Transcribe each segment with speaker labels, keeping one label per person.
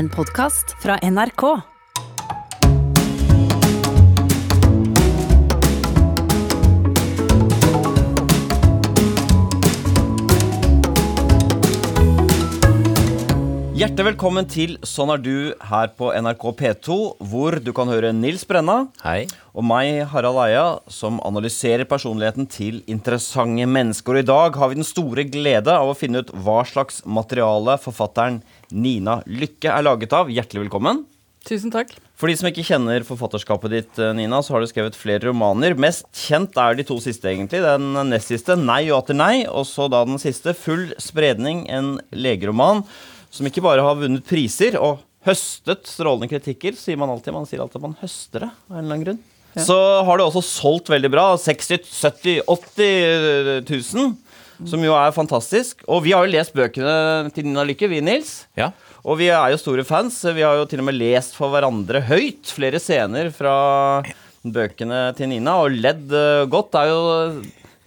Speaker 1: En podkast fra NRK.
Speaker 2: Hjertelig velkommen til Sånn er du her på NRK P2, hvor du kan høre Nils Brenna
Speaker 3: Hei.
Speaker 2: og meg, Harald Eia, som analyserer personligheten til interessante mennesker. Og i dag har vi den store glede av å finne ut hva slags materiale forfatteren Nina Lykke er laget av. Hjertelig velkommen.
Speaker 4: Tusen takk.
Speaker 2: For de som ikke kjenner forfatterskapet ditt, eh, Nina, så har du skrevet flere romaner. Mest kjent er de to siste, egentlig. Den nest siste, 'Nei og atter nei', og så da den siste, 'Full spredning', en legeroman som ikke bare har vunnet priser og høstet strålende kritikker, sier man alltid. Man sier alltid at man høster det, av en eller annen grunn. Så har det også solgt veldig bra. 60 70 80 000. Som jo er fantastisk. Og vi har jo lest bøkene til Nina Lykke, vi, Nils.
Speaker 3: Ja.
Speaker 2: Og vi er jo store fans. Vi har jo til og med lest for hverandre høyt flere scener fra bøkene til Nina, og ledd eh, godt. Det er jo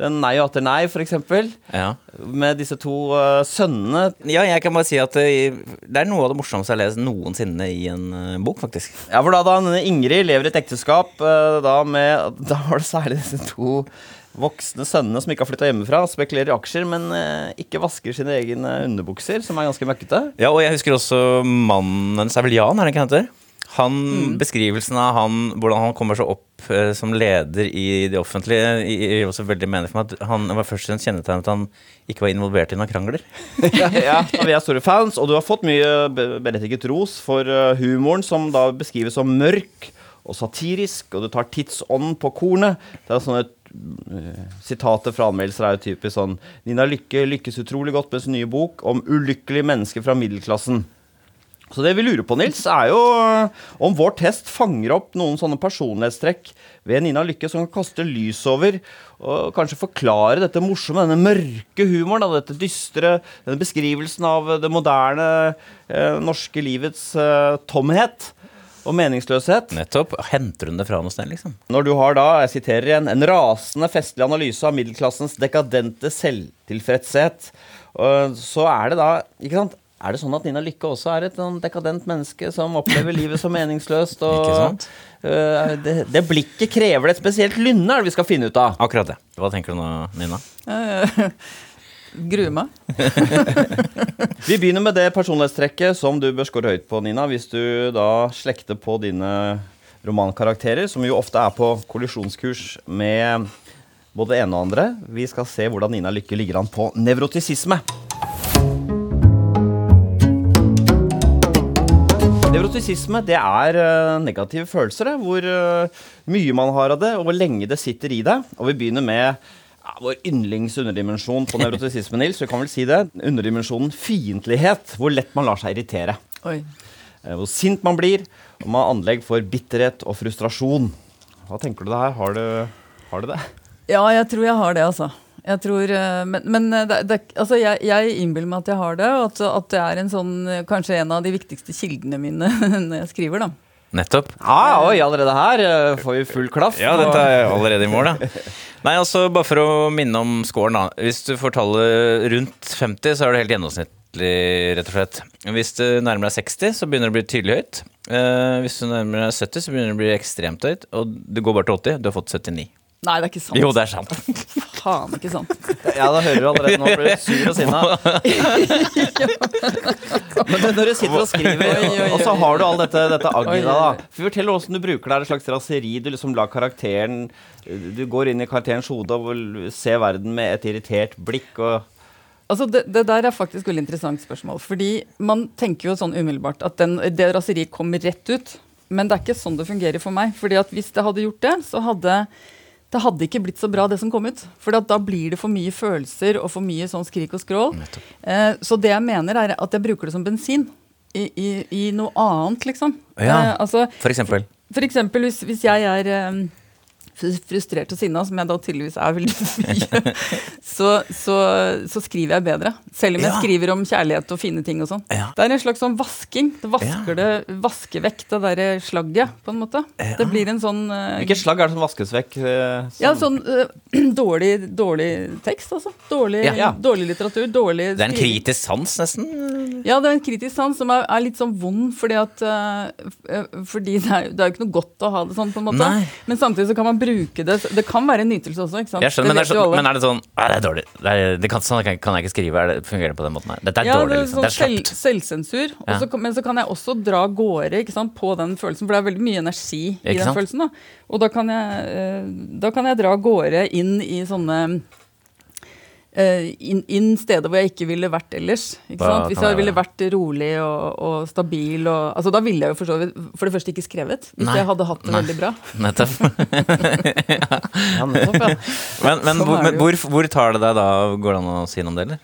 Speaker 2: den Nei og atter nei, eksempel.
Speaker 3: ja.
Speaker 2: Med disse to uh, sønnene.
Speaker 3: Ja, jeg kan bare si at det, det er noe av det morsomste jeg har lest noensinne i en uh, bok, faktisk.
Speaker 2: Ja, for da, da Ingrid lever et ekteskap, da med Da har det særlig disse to voksne sønnene som ikke har flytta hjemmefra, spekulerer i aksjer, men ikke vasker sine egne underbukser, som er ganske møkkete.
Speaker 3: Ja, og jeg husker også mannen hennes, er vel Jan, er det ikke han heter? Han, Beskrivelsen av han, hvordan han kommer seg opp eh, som leder i det offentlige, gir også veldig mening for meg. at Han var først og fremst kjennetegnet at han ikke var involvert i noen krangler.
Speaker 2: ja, ja, vi er store fans, og du har fått mye be- berettiget ros for eh, humoren, som da beskrives som mørk og satirisk, og du tar tidsånden på kornet. Det er sånne sitatet Sitater fra anmeldelser er jo typisk sånn Nina Lykke lykkes utrolig godt med sin nye bok om ulykkelige mennesker fra middelklassen. Så det vi lurer på, Nils, er jo eh, om vår test fanger opp noen sånne personlighetstrekk ved Nina Lykke som kan kaste lys over og kanskje forklare dette morsomme, denne mørke humoren, dette dystre, denne beskrivelsen av det moderne eh, norske livets eh, tomhet og meningsløshet.
Speaker 3: Nettopp. Henter hun det fra noe sted, liksom?
Speaker 2: Når du har da, jeg siterer igjen, en rasende festlig analyse av middelklassens dekadente selvtilfredshet, så er det da, ikke sant, er det sånn at Nina Lykke også er et sånn dekadent menneske som opplever livet som meningsløst, og
Speaker 3: Ikke sant?
Speaker 2: Uh, det, det blikket krever det et spesielt lynne, er det vi skal finne ut av.
Speaker 3: Akkurat det. Hva tenker du nå, Nina?
Speaker 4: Eh, Gruer meg.
Speaker 2: Vi begynner med det personlighetstrekket som du bør score høyt på, Nina, hvis du da slekter på dine romankarakterer, som jo ofte er på kollisjonskurs med både det ene og andre. Vi skal se hvordan Nina Lykke ligger an på nevrotisisme. Nevrotisisme det er eh, negative følelser, det, hvor eh, mye man har av det, og hvor lenge det sitter i deg. Og vi begynner med vår yndlings underdimensjon på nevrotisisme, Nils. Vi kan vel si det. Underdimensjonen fiendtlighet. Hvor lett man lar seg irritere. Eh, Hvor sint man blir. Og man har anlegg for bitterhet og frustrasjon. Hva tenker du det her? Har du, har du det?
Speaker 4: Ja, jeg tror jeg har det, altså. Jeg tror, eh, Men, men eh, det, det, altså jeg, jeg innbiller meg at jeg har det, og at, at det er en sånn, eh, kanskje en av de viktigste kildene mine når jeg skriver. da.
Speaker 3: Nettopp.
Speaker 2: Ah, oi, allerede her får vi full klaff.
Speaker 3: Ja, dette er allerede i mål, da. Nei, altså, bare for å minne om scoren, da. Hvis du får tallet rundt 50, så er det helt gjennomsnittlig, rett og slett. Hvis du nærmer deg 60, så begynner det å bli tydelig høyt. Eh, hvis du nærmer deg 70, så begynner det å bli ekstremt høyt. Og du går bare til 80. Du har fått 79.
Speaker 4: Nei, det er ikke sant.
Speaker 3: Jo, det er sant.
Speaker 4: Faen ikke sant.
Speaker 2: Ja, da hører du allerede nå blir du sur og sinna. Men når du sitter og skriver, og så har du all dette, dette agget da. Fortell åssen du bruker det. Er det et slags raseri? Du liksom lar karakteren Du går inn i karakterens hode og vil se verden med et irritert blikk og
Speaker 4: Altså, det, det der er faktisk veldig interessant spørsmål. Fordi man tenker jo sånn umiddelbart at den, det raseriet kommer rett ut. Men det er ikke sånn det fungerer for meg. Fordi at hvis det hadde gjort det, så hadde det hadde ikke blitt så bra, det som kom ut. For da blir det for mye følelser og for mye sånn skrik og skrål. Eh, så det jeg mener, er at jeg bruker det som bensin. I, i, i noe annet, liksom.
Speaker 3: Ja.
Speaker 4: Eh, altså,
Speaker 3: For eksempel.
Speaker 4: for eksempel hvis, hvis jeg er eh, frustrert og sinna, som jeg da tydeligvis er veldig mye, så, så, så skriver jeg bedre. Selv om jeg
Speaker 3: Ja.
Speaker 4: skriver om kjærlighet og fine ting og sånn.
Speaker 3: Ja.
Speaker 4: Det er en slags sånn vasking. Det vasker, det, vasker vekk det derre slagget, på en måte. Det blir en sånn uh,
Speaker 2: Hvilket slagg er det som vaskes vekk? Uh, som-
Speaker 4: ja, sånn uh, dårlig, dårlig tekst, altså. Dårlig,
Speaker 3: Ja.
Speaker 4: dårlig litteratur. Dårlig
Speaker 3: Det er en kritisk sans, nesten.
Speaker 4: Ja, det er en kritisk sans som er, er litt sånn vond, fordi at eh, eh, Fordi det er, det er jo ikke noe godt å ha det sånn, på en måte.
Speaker 3: Nei.
Speaker 4: Men samtidig så kan man bruke det Det kan være en nytelse også, ikke sant.
Speaker 3: Jeg skjønner, men,
Speaker 4: det
Speaker 3: er
Speaker 4: vet
Speaker 3: så, men er det sånn «Nei, Det er dårlig. Det, er, det kan, sånn kan, jeg ikke skrive. Det, fungerer det på den måten her? Dette er
Speaker 4: ja,
Speaker 3: dårlig,
Speaker 4: det
Speaker 3: liksom.
Speaker 4: sånn
Speaker 3: Det er
Speaker 4: selv,
Speaker 3: slapt.
Speaker 4: selvsensur.
Speaker 3: Ja.
Speaker 4: Også, men så kan jeg også dra gårde ikke sant, på den følelsen, for det er veldig mye energi i den følelsen. Da. Og da kan jeg, eh, da kan jeg dra gårde inn i sånne inn, inn steder hvor jeg ikke ville vært ellers. Ikke sant? Hvis jeg ville vært rolig og, og stabil og, altså Da ville jeg jo for så vidt for det første ikke skrevet. Hvis
Speaker 3: Nei.
Speaker 4: jeg hadde hatt det
Speaker 3: Nei.
Speaker 4: veldig bra.
Speaker 3: Nettopp.
Speaker 2: Ja, nettopp, ja.
Speaker 3: Men, men,
Speaker 4: Sånn
Speaker 3: hvor, men hvor, hvor tar det deg da? Går det an å si noe om det, eller?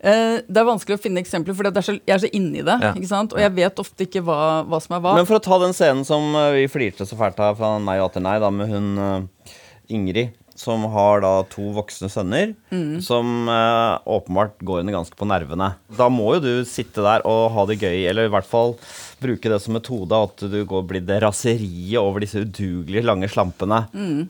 Speaker 4: Eh, det er vanskelig å finne eksempler, for det er så, jeg er så inni det.
Speaker 3: Ja.
Speaker 4: ikke sant? Og jeg vet ofte ikke hva, hva som er hva.
Speaker 2: Men for å ta den scenen som eh, vi flirte så fælt av fra Nei og atter nei, da med hun eh, Ingrid, som har da to voksne sønner, som eh, åpenbart går henne ganske på nervene. Da må jo du sitte der og ha det gøy, eller i hvert fall bruke det som metode at du går blir det raseriet over disse udugelige lange slampene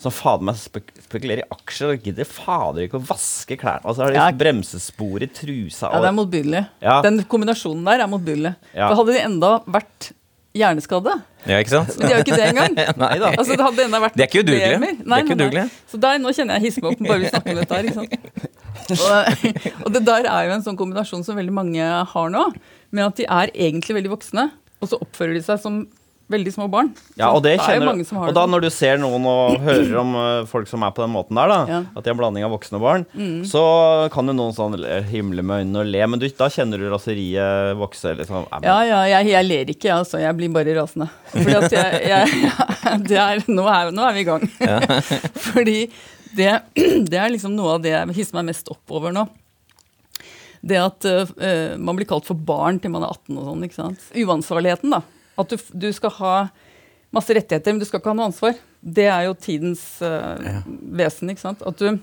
Speaker 2: som fader meg spek spekulerer i aksjer og gidder fader ikke å vaske klærne. Altså har de
Speaker 4: Ja.
Speaker 2: bremsespor i trusa
Speaker 4: Ja, det er motbydelig.
Speaker 2: Ja.
Speaker 4: Den kombinasjonen der er motbydelig.
Speaker 2: Ja.
Speaker 4: For hadde de enda vært hjerneskadde
Speaker 3: Ja, ikke sant?
Speaker 4: Men de er jo ikke det engang.
Speaker 2: Nei da.
Speaker 4: Altså, det hadde enda vært
Speaker 3: De er ikke udugelige. De er ikke udugelige.
Speaker 4: Så der, nå kjenner jeg hisser meg opp bare vi snakker om dette her. Ikke sant? Og, og det der er jo en sånn kombinasjon som veldig mange har nå, med at de er egentlig veldig voksne, og så oppfører de seg som veldig små barn.
Speaker 2: Ja, og det
Speaker 4: det
Speaker 2: kjenner
Speaker 4: mange
Speaker 2: Og da når du ser noen og hører om eh, folk som er på den måten der, da,
Speaker 4: Ja. Mm.
Speaker 2: at de er en blanding av voksne og barn, så kan jo noen sånn himle med øynene og le, men du, da kjenner du raseriet vokse. Liksom. Ja,
Speaker 4: Ja, ja, jeg, jeg ler ikke, jeg, altså. Jeg blir bare rasende. Fordi at jeg, jeg det er, nå, er, nå er vi i gang. Fordi det, det er liksom noe av det jeg hisser meg mest opp over nå. Det at uh, man blir kalt for barn til man er 18 og sånn. ikke sant? Uansvarligheten, da. At du, du skal ha masse rettigheter, men du skal ikke ha noe ansvar. Det er jo tidens eh, vesen, ikke sant. At du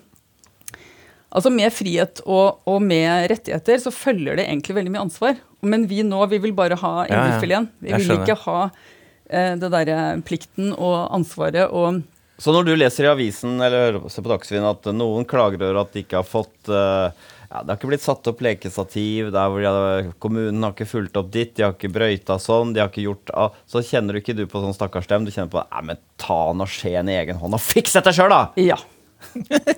Speaker 4: Altså Med frihet og, og med rettigheter så følger det egentlig veldig mye ansvar. Men vi nå, vi vil bare ha
Speaker 3: Ja, ja.
Speaker 4: indrefileten. Vi vil ikke ha uh, det derre plikten og ansvaret og
Speaker 2: Så når du leser i avisen eller ser på Dagsrevyen at noen klager over at de ikke har fått eh, ja, Det har ikke blitt satt opp lekestativ, har, kommunen har ikke fulgt opp ditt, de har ikke brøyta sånn, de har ikke gjort ah, Så kjenner du ikke du på sånn stakkars dem, du kjenner på Nei, men ta nå skjeen i egen hånd og fiks dette sjøl, da!
Speaker 4: Ja.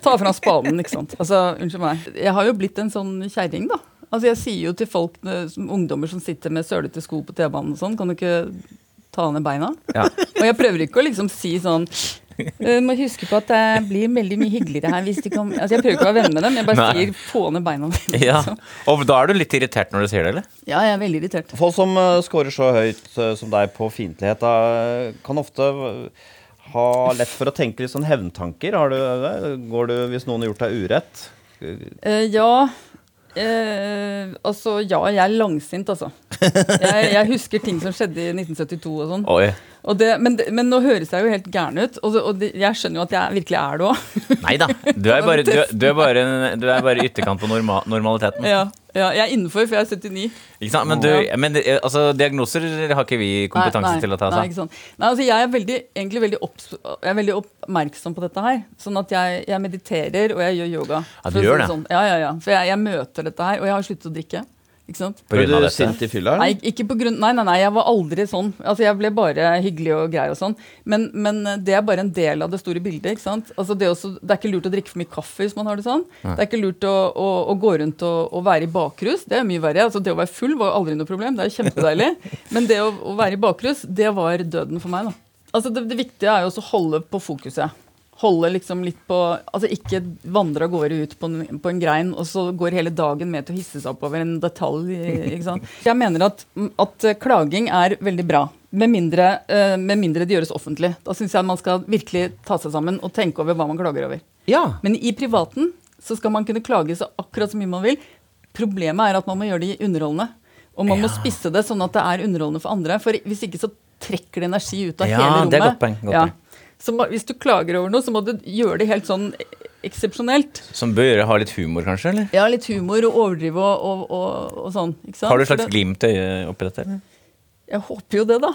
Speaker 4: Ta fram spaden, ikke sant. Altså, unnskyld meg. Jeg har jo blitt en sånn kjerring, da. Altså, jeg sier jo til folk, eh, som ungdommer som sitter med sølete sko på T-banen og sånn, kan du ikke ta ned beina?
Speaker 2: Ja.
Speaker 4: Og jeg prøver ikke å liksom si sånn «Eh, må huske på at det blir veldig mye hyggeligere her hvis de kan Altså Jeg prøver ikke å være venn med dem, jeg bare
Speaker 3: Nei.
Speaker 4: sier få ned beina dine.
Speaker 3: Ja.
Speaker 4: liksom.
Speaker 3: Og da er du litt irritert når du sier det, eller?
Speaker 4: ja, jeg er veldig irritert.
Speaker 2: Folk som uh, scorer så høyt eh, som deg på fiendtlighet, da, eh, kan ofte ha lett for å tenke litt sånn hevntanker. Har du det? Går du hvis noen har gjort deg urett?
Speaker 4: Eh, ja eh, Altså, ja, jeg er langsint, altså. Jeg, jeg husker ting som skjedde i 1972 og sånn. Det, men, det- men nå høres jeg jo helt gæren ut, og, og det, jeg skjønner jo at jeg virkelig er det òg.
Speaker 3: Nei da. Du er bare, du, du er bare, du er bare ytterkant på norma, normaliteten.
Speaker 4: ja, ja, jeg er innenfor, for jeg er 79.
Speaker 3: Ikke sant? Men, du, men altså, diagnoser har ikke vi kompetanse
Speaker 4: Nei, nei,
Speaker 3: til å ta
Speaker 4: Nei,
Speaker 3: oss
Speaker 4: ikke sant. Nei, altså, jeg er veldig, egentlig veldig, jeg er veldig oppmerksom på dette her. Sånn at jeg, jeg mediterer, og jeg gjør yoga.
Speaker 3: Ja, du gjør det.
Speaker 4: Sånn. Ja, ja, ja. For jeg, jeg møter dette her, og jeg har sluttet å drikke. Ikke sant?
Speaker 3: på
Speaker 2: Ble
Speaker 3: grunn av
Speaker 2: du
Speaker 3: dette.
Speaker 2: sint i fylla?
Speaker 4: Nei, ikke på grunn, nei, nei, nei, jeg var aldri sånn. Altså, jeg ble bare hyggelig og grei og sånn. Men, men det er bare en del av det store bildet. ikke sant? Altså, det, er også, det er ikke lurt å drikke for mye kaffe hvis man har det sånn. Det er ikke lurt å, å, å gå rundt og, å være i bakrus. Det er mye verre. Altså, det å være full var aldri noe problem. Det er jo kjempedeilig. Men det å, å være i bakrus, det var døden for meg. da. Altså, det, det viktige er jo også å holde på fokuset. Holde liksom litt på Altså ikke vandre av gårde ut på en, på en grein, og så går hele dagen med til å hisse seg opp over en detalj. ikke sant? Jeg mener at, at eh, klaging er veldig bra. Med mindre, eh, med mindre det gjøres offentlig. Da syns jeg man skal virkelig ta seg sammen og tenke over hva man klager over.
Speaker 2: Ja.
Speaker 4: Men i privaten så skal man kunne klage så akkurat så mye man vil. Problemet er at man må gjøre det underholdende. Og man må spisse det sånn at det er underholdende for andre. For hvis ikke så trekker det energi ut av
Speaker 3: Ja,
Speaker 4: hele rommet.
Speaker 3: det er godt poeng, godt
Speaker 4: Ja. Så må, hvis du klager over noe, så må du gjøre det helt sånn eksepsjonelt.
Speaker 3: Som bør gjøre ha litt humor, kanskje? eller?
Speaker 4: Ja, litt humor og overdrive og, og, og, og sånn. Ikke sant?
Speaker 3: Har du et slags
Speaker 4: det-
Speaker 3: glimt i øyet oppi dette? eller?
Speaker 4: Jeg håper jo det, da.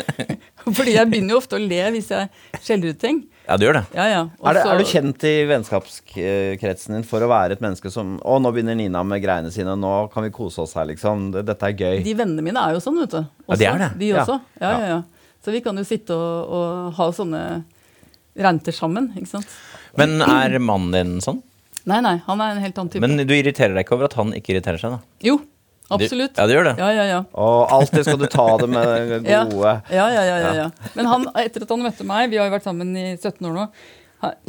Speaker 4: Fordi jeg begynner jo ofte å le hvis jeg skjeller ut ting.
Speaker 3: Ja, du gjør det.
Speaker 4: Ja, ja.
Speaker 2: Er, det, er du kjent i vennskapskretsen din for å være et menneske som Å, nå begynner Nina med greiene sine, nå kan vi kose oss her, liksom. Dette er gøy.
Speaker 4: De vennene mine er jo sånn, vet du.
Speaker 3: Ja, de er det.
Speaker 4: De
Speaker 2: Ja.
Speaker 4: også. Ja, ja, ja. Så vi kan jo sitte og, og ha sånne renter sammen, ikke sant.
Speaker 3: Men er mannen din sånn?
Speaker 4: Nei, nei, han er en helt annen type.
Speaker 3: Men du irriterer deg ikke over at han ikke irriterer seg? da?
Speaker 4: jo, absolutt.
Speaker 3: Du, ja, du gjør det?
Speaker 4: Ja, ja, ja.
Speaker 2: Og alltid skal du ta det med det gode.
Speaker 4: Ja, ja, ja, ja, ja. Men han, etter at han møtte meg, vi har jo vært sammen i 17 år nå,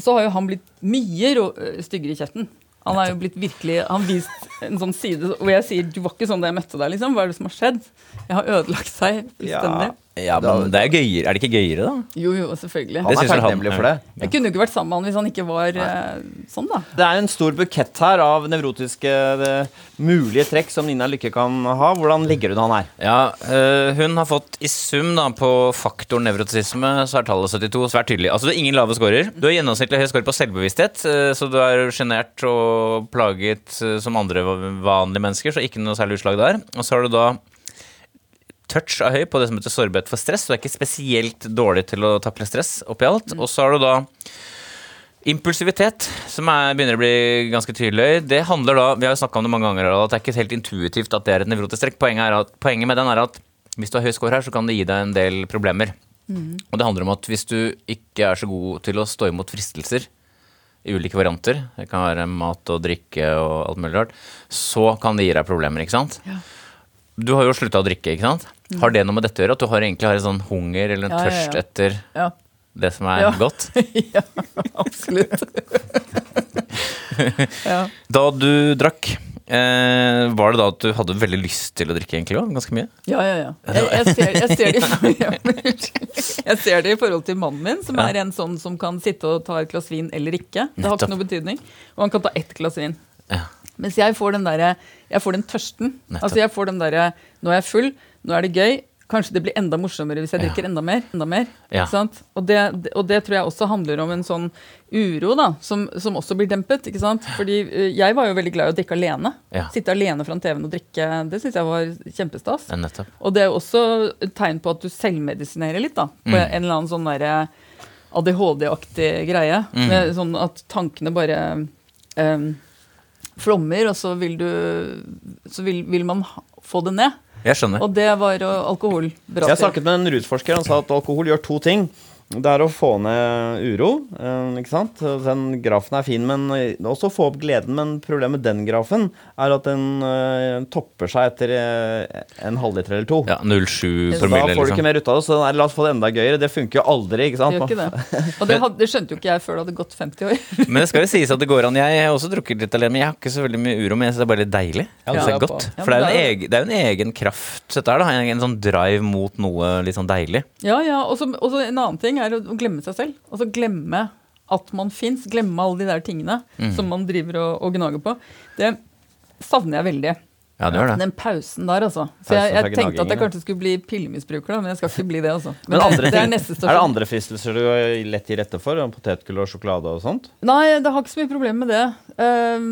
Speaker 4: så har jo han blitt mye rå, styggere i kjeften. Han har jo blitt virkelig, han vist en sånn side hvor jeg sier du var ikke sånn da jeg møtte deg. liksom, Hva er det som har skjedd? Jeg har ødelagt seg fullstendig.
Speaker 3: Ja, men det er, gøyere. er det ikke gøyere, da?
Speaker 4: Jo, jo, selvfølgelig.
Speaker 2: Han er takknemlig for det.
Speaker 4: Jeg kunne jo ikke vært sammen med han hvis han ikke var eh, sånn, da.
Speaker 2: Det er en stor bukett her av nevrotiske det, mulige trekk som Nina Lykke kan ha. Hvordan legger hun han her?
Speaker 3: Ja, øh, Hun har fått i sum da på faktoren nevrotisisme, så er tallet 72 svært tydelig. Altså det er ingen lave scorer. Du har gjennomsnittlig høy score på selvbevissthet, øh, så du er sjenert og plaget som andre vanlige mennesker, så ikke noe særlig utslag der. Og så har du da touch av høy på det som heter sårbarhet for stress. Du er ikke spesielt dårlig til å takle stress oppi alt. Og så har du da impulsivitet, som er, begynner å bli ganske tydelig. Det handler da, Vi har jo om det mange ganger, at det er ikke helt intuitivt at det er et nevrotisk trekk. Poenget, er at, poenget med den er at hvis du har høy score her, så kan det gi deg en del problemer. Og det handler om at hvis du ikke er så god til å stå imot fristelser i ulike varianter, det kan være mat og drikke og alt mulig rart, så kan det gi deg problemer, ikke sant? Du har jo slutta å drikke, ikke sant? Har det noe med dette å gjøre? At du har egentlig har en sånn hunger eller en
Speaker 4: Ja,
Speaker 3: tørst etter det som er godt?
Speaker 4: ja absolutt. ja.
Speaker 3: Da du drakk, eh, var det da at du hadde veldig lyst til å drikke egentlig òg? Ganske mye?
Speaker 4: Ja, ja, ja. Jeg, jeg, ser, jeg, ser det, jeg ser det i forhold til mannen min, som er en sånn som kan sitte og ta et glass vin eller ikke. Det har ikke noe betydning. Og han kan ta ett glass vin.
Speaker 3: Ja.
Speaker 4: Mens jeg får den derre Jeg får den tørsten. Altså jeg får den derre Nå er jeg full, nå er det gøy. Kanskje det blir enda morsommere hvis jeg drikker enda mer. enda mer,
Speaker 3: Ja.
Speaker 4: Og, det, og det tror jeg også handler om en sånn uro da, som, som også blir dempet. ikke sant? Fordi eh, jeg var jo veldig glad i å drikke alene.
Speaker 3: Ja.
Speaker 4: Sitte alene foran TV-en og drikke. Det syns jeg var kjempestas. Og det er jo også et tegn på at du selvmedisinerer litt, da. På
Speaker 3: Mm.
Speaker 4: en eller annen sånn derre ADHD-aktig greie.
Speaker 3: Mm.
Speaker 4: Med sånn at tankene bare um, flommer, og så vil du Så vil, vil man få det ned.
Speaker 3: Jeg skjønner.
Speaker 4: Og det var jo alkohol bra
Speaker 2: Jeg snakket med en rusforsker. Han sa at alkohol gjør to ting. Det er å få ned uro. eh, ikke sant? Den grafen er fin, men også få opp gleden. Men problemet med den grafen er at den eh, topper seg etter eh, en halvliter eller to.
Speaker 3: Ja, 07
Speaker 2: Så da får du ikke
Speaker 3: liksom.
Speaker 2: mer ut av det. Så nei, la oss få det enda gøyere. Det funker jo aldri. ikke
Speaker 4: Det gjør ikke det. Og det, hadde, det skjønte jo ikke jeg før det hadde gått 50 år.
Speaker 3: Men det skal jo sies at det går an. Jeg har også drukket litt alene, men jeg har ikke så veldig mye uro. Men jeg syns det er bare litt deilig. Ja, det er godt. For det er, jo en
Speaker 4: er
Speaker 3: egen, det er en egen kraft, dette her. da En, en sånn drive mot noe litt sånn deilig.
Speaker 4: Ja, ja, og og så en annen ting er å glemme seg selv. Altså glemme at man fins. Glemme alle de der tingene
Speaker 3: Mm.
Speaker 4: som man driver og, og gnager på. Det savner jeg veldig.
Speaker 3: Ja, det gjør det.
Speaker 4: Den pausen der, altså. Så jeg, jeg tenkte at jeg kanskje skulle bli pillemisbruker, da, men jeg skal ikke bli det, altså.
Speaker 2: Men
Speaker 4: men
Speaker 2: andre
Speaker 4: det er
Speaker 2: er det andre fristelser du lett gir rette for? Potetgull og sjokolade og sånt?
Speaker 4: Nei, det har ikke så mye problem med det. Um,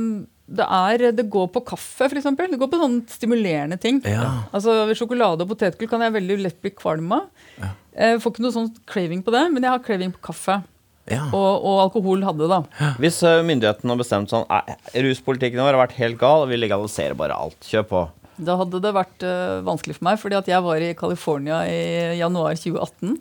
Speaker 4: det, er, det går på kaffe, f.eks. Det går på sånne stimulerende ting.
Speaker 3: Ja.
Speaker 4: Altså Sjokolade og potetgull kan jeg veldig lett bli kvalm av. Jeg får ikke noe sånn craving på det, men jeg har craving på kaffe.
Speaker 3: Ja.
Speaker 4: Og, og alkohol hadde det, da.
Speaker 2: Hvis uh, myndighetene har bestemt sånn Ruspolitikken vår har vært helt gal, vi legaliserer bare alt. Kjør på.
Speaker 4: Da hadde det vært uh, vanskelig for meg, fordi at jeg var i California i januar 2018.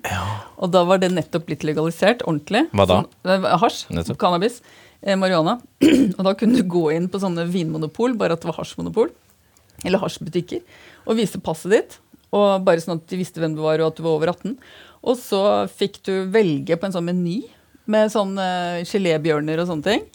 Speaker 4: Og da var det nettopp blitt legalisert ordentlig.
Speaker 3: Hva da?
Speaker 4: Sånn, eh, hasj.
Speaker 3: Nettopp.
Speaker 4: Cannabis. Eh, marihuana. og da kunne du gå inn på sånne vinmonopol, bare at det var hasjmonopol. Eller hasjbutikker. Og vise passet ditt. Og bare sånn at de visste hvem du var, og at du var over 18. Og så fikk du velge på en sånn meny med sånne gelébjørner og sånne ting.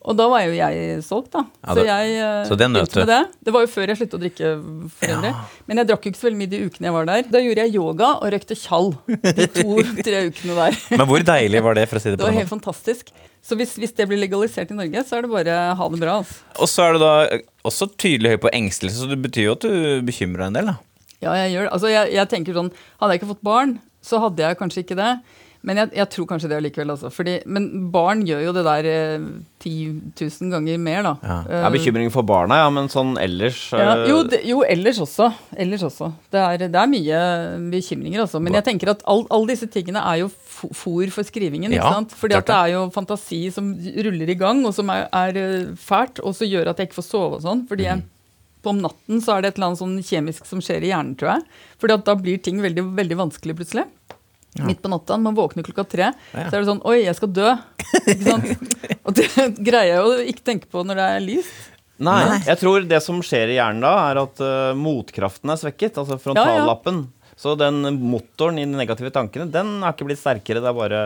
Speaker 4: Og da var jo jeg solgt, da.
Speaker 3: Ja,
Speaker 4: så jeg uh,
Speaker 3: så det nøt
Speaker 4: det. Det var jo før jeg sluttet å drikke for øvrig. Men jeg drakk jo ikke så veldig mye de ukene jeg var der. Da gjorde jeg yoga og røykte tjall de to-tre ukene der.
Speaker 3: Men hvor deilig var det, for å si det
Speaker 4: Det
Speaker 3: på
Speaker 4: var helt fantastisk. Så hvis, hvis det blir legalisert i Norge, så er det bare ha det bra. Altså.
Speaker 3: Og så er du da også tydelig høy på engstelse, så det betyr jo at du bekymrer deg en del, da.
Speaker 4: Ja, jeg gjør det. Altså, jeg, jeg tenker sånn, Hadde jeg ikke fått barn, så hadde jeg kanskje ikke det. Men jeg, jeg tror kanskje det allikevel, altså. Fordi, men barn gjør jo det der eh, 10 000 ganger mer, da.
Speaker 3: Ja.
Speaker 2: Det er bekymring for barna, ja, men sånn ellers
Speaker 4: Ja,
Speaker 2: eh,
Speaker 4: jo, det, jo, ellers også. Ellers også. Det er, det er mye bekymringer, altså. Men jeg tenker at all- alle disse tingene er jo fôr for skrivingen. ikke
Speaker 3: Ja,
Speaker 4: sant? Fordi at det er jo fantasi som ruller i gang, og som er, er eh, fælt, og som gjør at jeg ikke får sove og sånn. Fordi jeg, på om natten så er det et eller annet sånn kjemisk som skjer i hjernen, tror jeg. Fordi at da blir ting veldig, veldig vanskelig plutselig. Midt på natta, man våkner klokka tre,
Speaker 3: Ja.
Speaker 4: så er det sånn Oi, jeg skal dø. Ikke sant? Og det greier jeg jo ikke tenke på når det er lyst.
Speaker 2: Nei, jeg tror det som skjer i hjernen da, er at uh, motkraften er svekket. Altså frontallappen. Så den motoren i de negative tankene, den har ikke blitt sterkere. Det er bare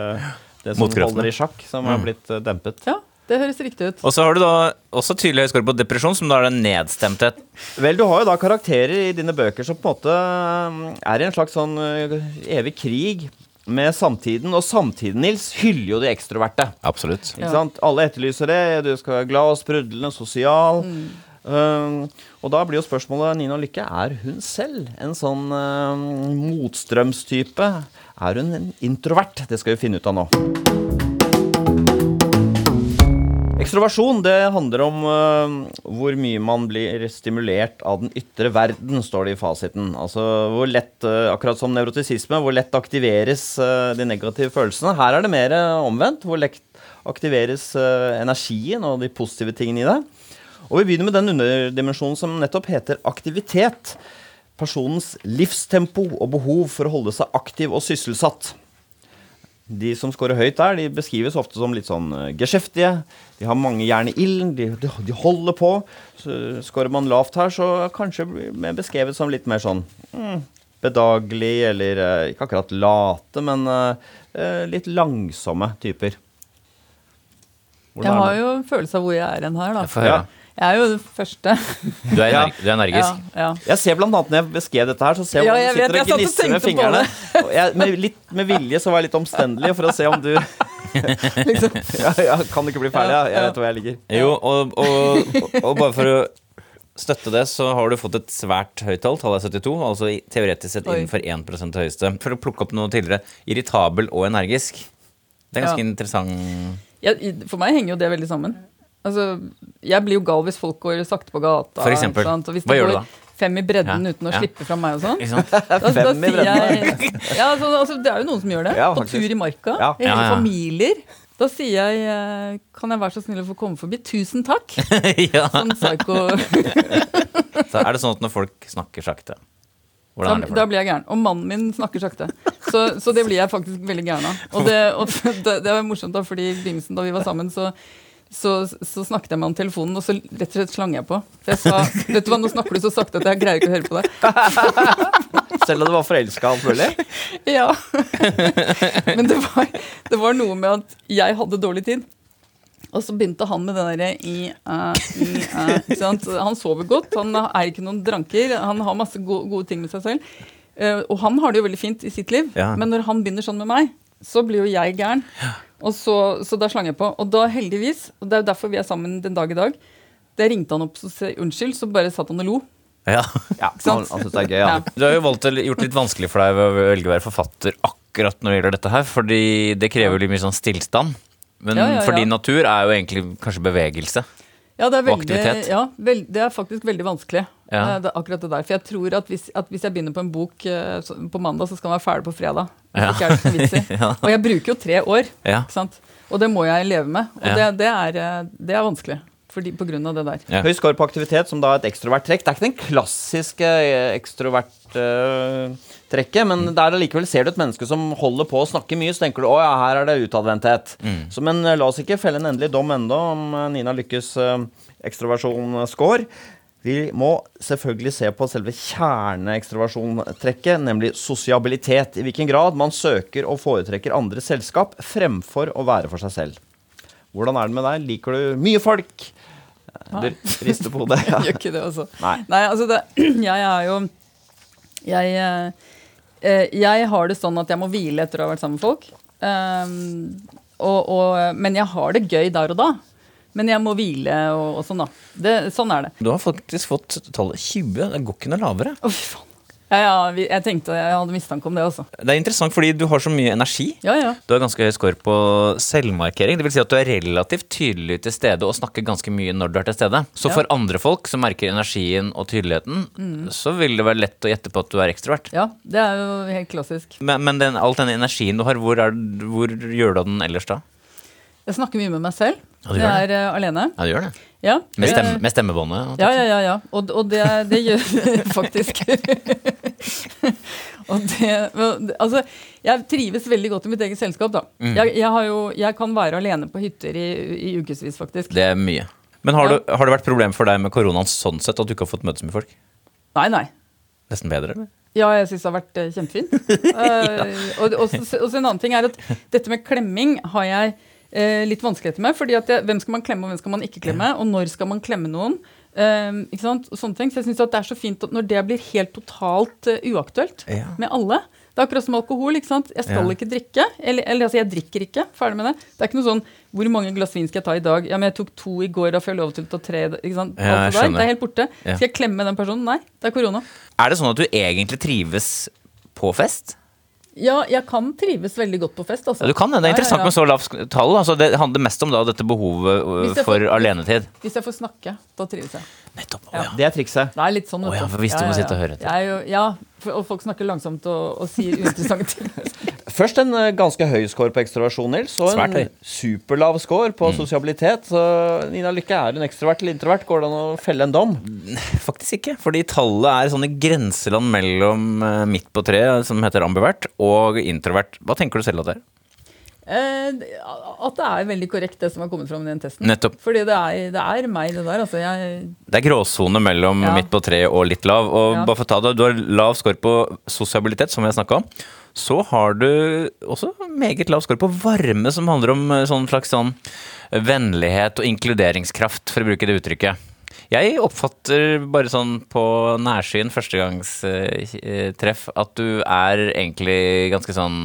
Speaker 2: det som holder i sjakk, som har blitt uh, dempet.
Speaker 4: Ja, det høres riktig ut.
Speaker 3: Og så har du da også tydelig høy score på depresjon, som da er den nedstemthet.
Speaker 2: Vel, du har jo da karakterer i dine bøker som på en måte eh, er i en slags sånn eh, evig krig med samtiden. Og samtiden, Nils, hyller jo de ekstroverte.
Speaker 3: Absolutt.
Speaker 2: Ikke
Speaker 4: Ja.
Speaker 2: sant? Alle etterlyser det. Du skal være glad og sprudlende, sosial. Uh, og da blir jo spørsmålet Nina Lykke, er hun selv en sånn uh, motstrømstype? Er hun en introvert? Det skal vi finne ut av nå. Ekstroversjon det handler om uh, hvor mye man blir stimulert av den ytre verden, står det i fasiten. Altså hvor lett, uh, akkurat som nevrotisisme, hvor lett aktiveres uh, de negative følelsene. Her er det mer omvendt. Hvor lett aktiveres energien og de positive tingene i det. Og vi begynner med den underdimensjonen som nettopp heter aktivitet. Personens livstempo og behov for å holde seg aktiv og sysselsatt. De som scorer høyt der, de beskrives ofte som litt sånn uh, geskjeftige. De har mange jern i ilden, de, de, de holder på. Så Scorer man lavt her, så kanskje blir beskrevet som litt mer sånn mm, bedagelig, eller eh, ikke akkurat late, men eh, eh, litt langsomme typer. Hvordan
Speaker 4: Jeg har jo en følelse av hvor jeg er hen her, da.
Speaker 3: Jeg får høre.
Speaker 4: Jeg er jo den første.
Speaker 3: Du er,
Speaker 2: Ja.
Speaker 3: energ du er energisk.
Speaker 4: Ja, ja.
Speaker 2: Jeg ser blant annet når jeg beskrev dette her, så ser jeg
Speaker 4: Ja, jeg
Speaker 2: du
Speaker 4: vet,
Speaker 2: sitter og
Speaker 4: jeg og
Speaker 2: gnisser med fingrene. Jeg, med, litt, med vilje så var jeg litt omstendelig for å se om du
Speaker 4: Liksom.
Speaker 2: ja, ja, Kan ikke bli ferdig, ja. jeg vet hvor jeg ligger.
Speaker 3: Jo, og, og, og bare for å støtte det, så har du fått et svært høyt tall. Tallet er 72, altså teoretisk sett
Speaker 4: Oi.
Speaker 3: innenfor 1% høyeste. For å plukke opp noe tidligere. Irritabel og energisk. Det er ganske
Speaker 4: Ja.
Speaker 3: interessant.
Speaker 4: For meg henger jo det veldig sammen. Altså, jeg blir jo gal hvis folk går sakte på gata.
Speaker 3: For eksempel.
Speaker 4: sant? Og hvis
Speaker 3: Hva gjør du da?
Speaker 4: Fem i bredden
Speaker 3: Ja,
Speaker 4: uten å
Speaker 3: ja.
Speaker 4: slippe fra meg og sånn. Da, da
Speaker 2: i
Speaker 4: sier jeg ja, altså, altså, Det er jo noen som gjør det.
Speaker 2: Ja,
Speaker 4: på tur i marka.
Speaker 2: Ja.
Speaker 4: Hele
Speaker 3: Ja, ja.
Speaker 4: familier. Da sier jeg eh, Kan jeg være så snill å få komme forbi? Tusen takk!
Speaker 3: ja.
Speaker 4: Sånn psycho.
Speaker 3: Så er det sånn at når folk snakker sakte
Speaker 4: Da,
Speaker 3: Hvordan er det
Speaker 4: da
Speaker 3: for deg?
Speaker 4: blir jeg gæren. Og mannen min snakker sakte. Så, så det blir jeg faktisk veldig gæren av. Og det, og det, det var morsomt, da, fordi i begynnelsen da vi var sammen, så, så, så snakket jeg med han telefonen, og så rett og slett slang jeg på. Jeg sa vet du hva, nå snakker du så sakte at jeg greier ikke å høre på deg.
Speaker 2: Selv om du var forelska alt mulig?
Speaker 4: Ja. Men det var, det var noe med at jeg hadde dårlig tid. Og så begynte han med det derre i, uh, i, uh, ikke sant? Han sover godt, han er ikke noen dranker, han har masse gode, gode ting med seg selv. Uh, og han har det jo veldig fint i sitt liv,
Speaker 3: Ja.
Speaker 4: men når han begynner sånn med meg, så blir jo jeg gæren. Og så, så da slang jeg på. Og da heldigvis, og det er jo derfor vi er sammen den dag i dag, da jeg ringte han opp og sa unnskyld, så bare satt han og lo.
Speaker 3: Ja.
Speaker 2: Ja, han, han synes det er gøy, ja.
Speaker 4: Ja.
Speaker 3: Du har jo valgt gjort det litt vanskelig for deg ved å velge å være forfatter akkurat når det gjelder dette her, fordi det krever jo litt mye sånn stillstand. Men
Speaker 4: Ja, ja,
Speaker 3: for
Speaker 4: ja.
Speaker 3: din natur er jo egentlig kanskje bevegelse.
Speaker 4: Ja, det er,
Speaker 3: Og
Speaker 4: veldig,
Speaker 3: aktivitet.
Speaker 4: ja veld, det er faktisk veldig vanskelig.
Speaker 3: Ja.
Speaker 4: Det er akkurat det der. For jeg tror at hvis, at hvis jeg begynner på en bok eh, så- på mandag, så skal den være ferdig på fredag.
Speaker 3: Ja.
Speaker 4: ikke er det noe vits i.
Speaker 3: Ja.
Speaker 4: Og jeg bruker jo tre år,
Speaker 3: Ja.
Speaker 4: ikke sant? og det må jeg leve med. Og
Speaker 3: Ja.
Speaker 4: det, det, er, eh, det er vanskelig fordi, på grunn av det der.
Speaker 3: Ja.
Speaker 2: Høy score på aktivitet, som da er et ekstrovert trekk. Det er ikke den klassiske ekstrovert-trekket, men der allikevel ser du et menneske som holder på å snakke mye, så tenker du å ja, her er det utadvendthet. Så, men eh, la oss ikke felle en endelig dom ennå om eh, Nina Lykkes uh, ekstroversjon-score. Vi må selvfølgelig se på selve kjerneekstraversjontrekket, nemlig sosiabilitet. I hvilken grad man søker og foretrekker andre selskap fremfor å være for seg selv. Hvordan er det med deg? Liker du mye folk? Du rister på hodet. Ja.
Speaker 4: Gjør ikke det, altså.
Speaker 2: Nei.
Speaker 4: Nei, altså det, jeg er jo jeg, eh, eh, jeg har det sånn at jeg må hvile etter å ha vært sammen med folk. Um, og, og, men jeg har det gøy der og da. Men jeg må hvile og, og sånn, da. Det, sånn er det.
Speaker 3: Du har faktisk fått tallet 20. Det går ikke noe lavere.
Speaker 4: Å, fy faen. Ja, ja, jeg tenkte jeg hadde mistanke om det også.
Speaker 3: Det er interessant fordi du har så mye energi.
Speaker 4: Ja, ja.
Speaker 3: Du har ganske høy score på selvmarkering. Det vil si at du er relativt tydelig til stede og snakker ganske mye når du er til stede. Så
Speaker 4: Ja.
Speaker 3: for andre folk som merker energien og tydeligheten, så vil det være lett å gjette på at du er ekstrovert.
Speaker 4: Ja, det er jo helt klassisk.
Speaker 3: Men, men den, all den energien du har, hvor, er, hvor gjør du av den ellers da?
Speaker 4: Jeg snakker mye med meg selv
Speaker 3: Ja,
Speaker 4: jeg er det. alene.
Speaker 3: Ja, du gjør det.
Speaker 4: Ja,
Speaker 3: Med, stemme, med stemmebåndet?
Speaker 4: Ja, ja, ja. ja. Og, og det, det gjør faktisk og det, altså, jeg trives veldig godt i mitt eget selskap, da.
Speaker 3: Mm.
Speaker 4: Jeg, jeg, har jo, jeg kan være alene på hytter i, i ukevis, faktisk.
Speaker 3: Det er mye. Men har,
Speaker 4: Ja.
Speaker 3: du, har det vært problem for deg med koronaen sånn sett at du ikke har fått møtes med folk?
Speaker 4: Nei, nei.
Speaker 3: Nesten bedre, eller?
Speaker 4: Ja, jeg syns det har vært eh, kjempefint. Eh, og, og, så- og så en annen ting er at dette med klemming har jeg eh, litt vanskeligheter med. fordi at jeg, Hvem skal man klemme, og hvem skal man ikke klemme? Og når skal man klemme noen? Eh, ikke sant? Sånne ting. Så jeg synes at det er så fint når det blir helt totalt uh, uaktuelt
Speaker 3: Ja.
Speaker 4: med alle Det er akkurat som alkohol. ikke sant? Jeg skal
Speaker 3: Ja.
Speaker 4: ikke drikke. Eller, eller altså, jeg drikker ikke. Ferdig med det. Det er ikke noe sånn Hvor mange glass vin skal jeg ta i dag? Ja, men jeg tok to i går, da får jeg lov til å ta tre. ikke sant?
Speaker 3: Ja,
Speaker 4: det er helt borte. Skal jeg klemme den personen? Nei, det er korona.
Speaker 3: Er det sånn at du egentlig trives på fest?
Speaker 4: Ja, jeg kan trives veldig godt på fest. Altså.
Speaker 3: Ja, du kan det. Det er
Speaker 4: Ja, ja,
Speaker 3: interessant
Speaker 4: ja.
Speaker 3: med så lavt tall. Altså, det handler mest om da, dette behovet øh, for
Speaker 4: får-
Speaker 3: alenetid.
Speaker 4: Hvis jeg får snakke, da trives jeg.
Speaker 3: Nettopp.
Speaker 4: Ja.
Speaker 3: Ja.
Speaker 2: Det er trikset.
Speaker 4: Det er litt sånn.
Speaker 3: Å ja, for hvis du må sitte og høre etter.
Speaker 4: Er jo, ja, for, og folk snakker langsomt og, og sier uinteressante ting.
Speaker 2: Først en eh, ganske høy score på ekstroversjon, Nils, og en superlav score på
Speaker 3: Mm.
Speaker 2: sosialitet. Så Nina Lykke, er hun ekstrovert eller introvert? Går det an å felle en dom?
Speaker 3: Faktisk ikke, fordi tallet er sånn i grenseland mellom eh, midt på treet, som heter ambivert, og introvert. Hva tenker du selv at det er?
Speaker 4: Eh, at det er veldig korrekt, det som har kommet fram i den testen.
Speaker 3: Nettopp.
Speaker 4: Fordi det er, det er meg, det der. Altså, jeg,
Speaker 3: Det er gråsone mellom
Speaker 4: Ja.
Speaker 3: midt på treet og litt lav. Og
Speaker 4: Ja.
Speaker 3: bare for å ta det, Du har lav score på sosialitet, som vi har snakka om. Så har du også meget lav score på varme, som handler om eh, sånn slags sånn vennlighet og inkluderingskraft, for å bruke det uttrykket. Jeg oppfatter bare sånn på nærsyn førstegangstreff at du er egentlig ganske sånn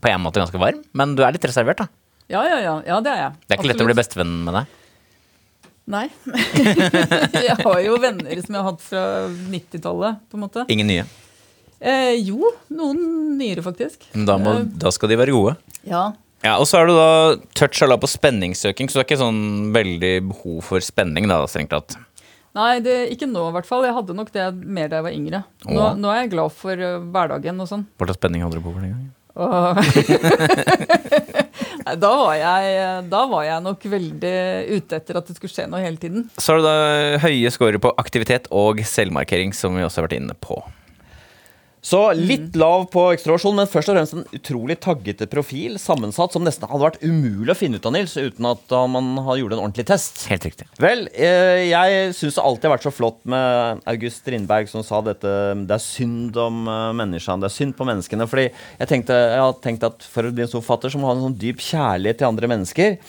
Speaker 3: På en måte ganske varm, men du er litt reservert, da.
Speaker 4: ja, ja, ja, ja, det er jeg.
Speaker 3: Det er ikke lett å bli bestevenn med deg.
Speaker 4: Nei. jeg har jo venner som jeg har hatt fra 90-tallet, på en måte.
Speaker 3: Ingen nye.
Speaker 4: Eh, jo, noen nyere, faktisk.
Speaker 3: Da, må,
Speaker 4: Eh,
Speaker 3: da skal de være gode.
Speaker 4: ja.
Speaker 3: Ja, Og så har du da touch av la på spenningssøking, så det er ikke sånn veldig behov for spenning, da, strengt tatt.
Speaker 4: Nei, det, ikke nå i hvert fall. Jeg hadde nok det mer da jeg var yngre. Nå, nå er jeg glad for eh, hverdagen og sånn.
Speaker 3: Hva slags spenning hadde du på for den gangen?
Speaker 4: Nei, da, var jeg, da var jeg nok veldig ute etter at det skulle skje noe hele tiden.
Speaker 3: Så har du da høye scorer på aktivitet og selvmarkering, som vi også har vært inne på.
Speaker 2: Så litt lav på ekstroversjon, men først og fremst en utrolig taggete profil, sammensatt, som nesten hadde vært umulig å finne ut av, Nils, uten at man hadde gjort en ordentlig test.
Speaker 3: Helt riktig.
Speaker 2: Vel, eh, jeg syns det alltid har vært så flott med August Strindberg som sa dette Det er synd om eh, menneskene, det er synd på menneskene. Fordi jeg tenkte, jeg har tenkt at for å bli en stor forfatter så må man ha en sånn dyp kjærlighet til andre mennesker.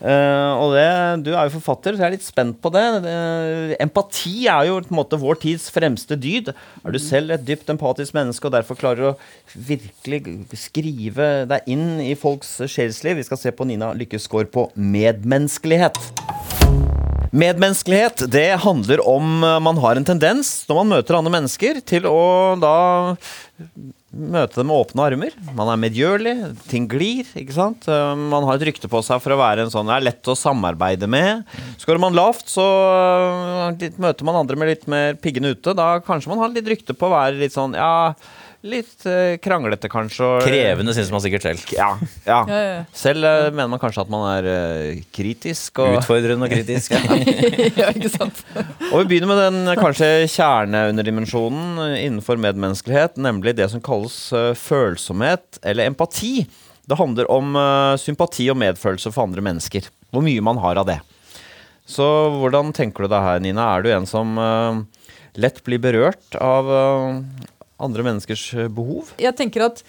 Speaker 2: Eh, og det, Du er jo forfatter, så jeg er litt spent på det. Uh, Empati er jo på en måte vår tids fremste dyd. Er du selv et dypt empatisk menneske og derfor klarer å virkelig skrive deg inn i folks sjelsliv? Vi skal se på Nina Lykkes score på medmenneskelighet. Medmenneskelighet det handler om eh, man har en tendens når man møter andre mennesker, til å da møte dem med åpne armer. Man er medgjørlig, ting glir. ikke sant? Eh, Man har et rykte på seg for å være en sånn det er lett å samarbeide med. Skårer man lavt, så eh, møter man andre med litt mer piggene ute. Da kanskje man har litt rykte på å være litt sånn ja, litt eh, kranglete kanskje. og-
Speaker 3: Krevende syns man sikkert selv.
Speaker 2: Ja, ja.
Speaker 4: Ja, ja.
Speaker 2: Selv eh, mener man kanskje at man er eh, kritisk. Og,
Speaker 3: Utfordrende og kritisk.
Speaker 4: ja, ikke sant?
Speaker 2: Og vi begynner med den eh, kanskje kjerneunderdimensjonen eh, innenfor medmenneskelighet, nemlig det som kalles eh, følsomhet eller empati. Det handler om eh, sympati og medfølelse for andre mennesker. Hvor mye man har av det. Så hvordan tenker du det her, Nina? Er du en som eh, lett blir berørt av eh, andre menneskers eh, behov?
Speaker 4: Jeg tenker at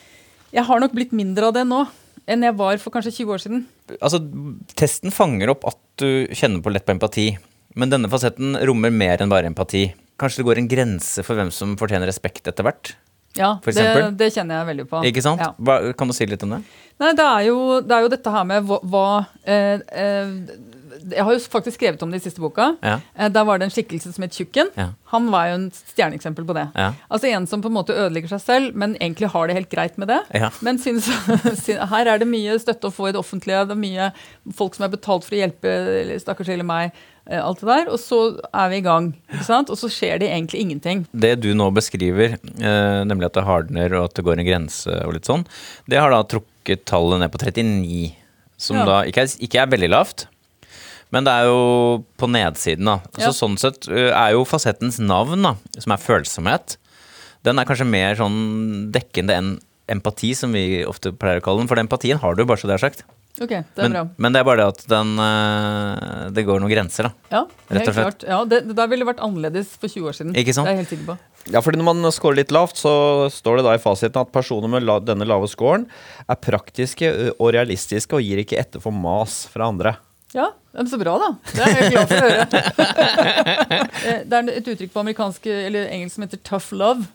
Speaker 4: jeg har nok blitt mindre av det nå enn jeg var for kanskje 20 år siden.
Speaker 3: Altså, testen fanger opp at du kjenner på lett på empati, men denne fasetten rommer mer enn bare empati. Kanskje det går en grense for hvem som fortjener respekt etter hvert?
Speaker 4: Ja, det, det kjenner jeg veldig på.
Speaker 3: Ikke sant?
Speaker 4: Ja.
Speaker 3: Hva, kan du si litt om det?
Speaker 4: Nei, det er, jo, det er jo dette her med hva, hva eh, eh, Jeg har jo faktisk skrevet om det i siste boka.
Speaker 3: Ja.
Speaker 4: Eh, Der var det en skikkelse som het Tjukken.
Speaker 3: Ja.
Speaker 4: Han var jo en stjerneeksempel på det.
Speaker 3: Ja.
Speaker 4: Altså En som på en måte ødelegger seg selv, men egentlig har det helt greit med det. Men synes, her er det mye støtte å få i det offentlige. Det er mye folk som er betalt for å hjelpe stakkars eller meg. eh, Alt det der, Og så er vi i gang. ikke sant? Og så skjer det egentlig ingenting.
Speaker 3: Det du nå beskriver, eh, nemlig at det hardner og at det går en grense og litt sånn, det har da trukket tallet ned på 39, som da ikke er, ikke er veldig lavt. Men det er jo på nedsiden, da. Så
Speaker 4: Ja.
Speaker 3: sånn sett er jo fasettens navn, da, som er følsomhet, den er kanskje mer sånn dekkende enn empati, som vi ofte pleier å kalle den. For den empatien har du bare så det er sagt.
Speaker 4: Ok, det er
Speaker 3: Men,
Speaker 4: bra.
Speaker 3: men det er bare det at den Det går noen grenser, da.
Speaker 4: Ja,
Speaker 3: Rett
Speaker 4: helt
Speaker 3: og slett.
Speaker 4: klart. Ja, det, det ville vært annerledes for 20 år siden.
Speaker 3: Ikke sant?
Speaker 4: Det er jeg helt sikker på.
Speaker 2: Ja, fordi Når man scorer litt lavt, så står det da i fasiten at personer med la denne lave scoren er praktiske og realistiske og gir ikke etter for mas fra andre.
Speaker 4: Ja, men Så bra, da. Det er jeg glad for å høre. Eh, det er et uttrykk på amerikansk eller engelsk som heter 'tough love'.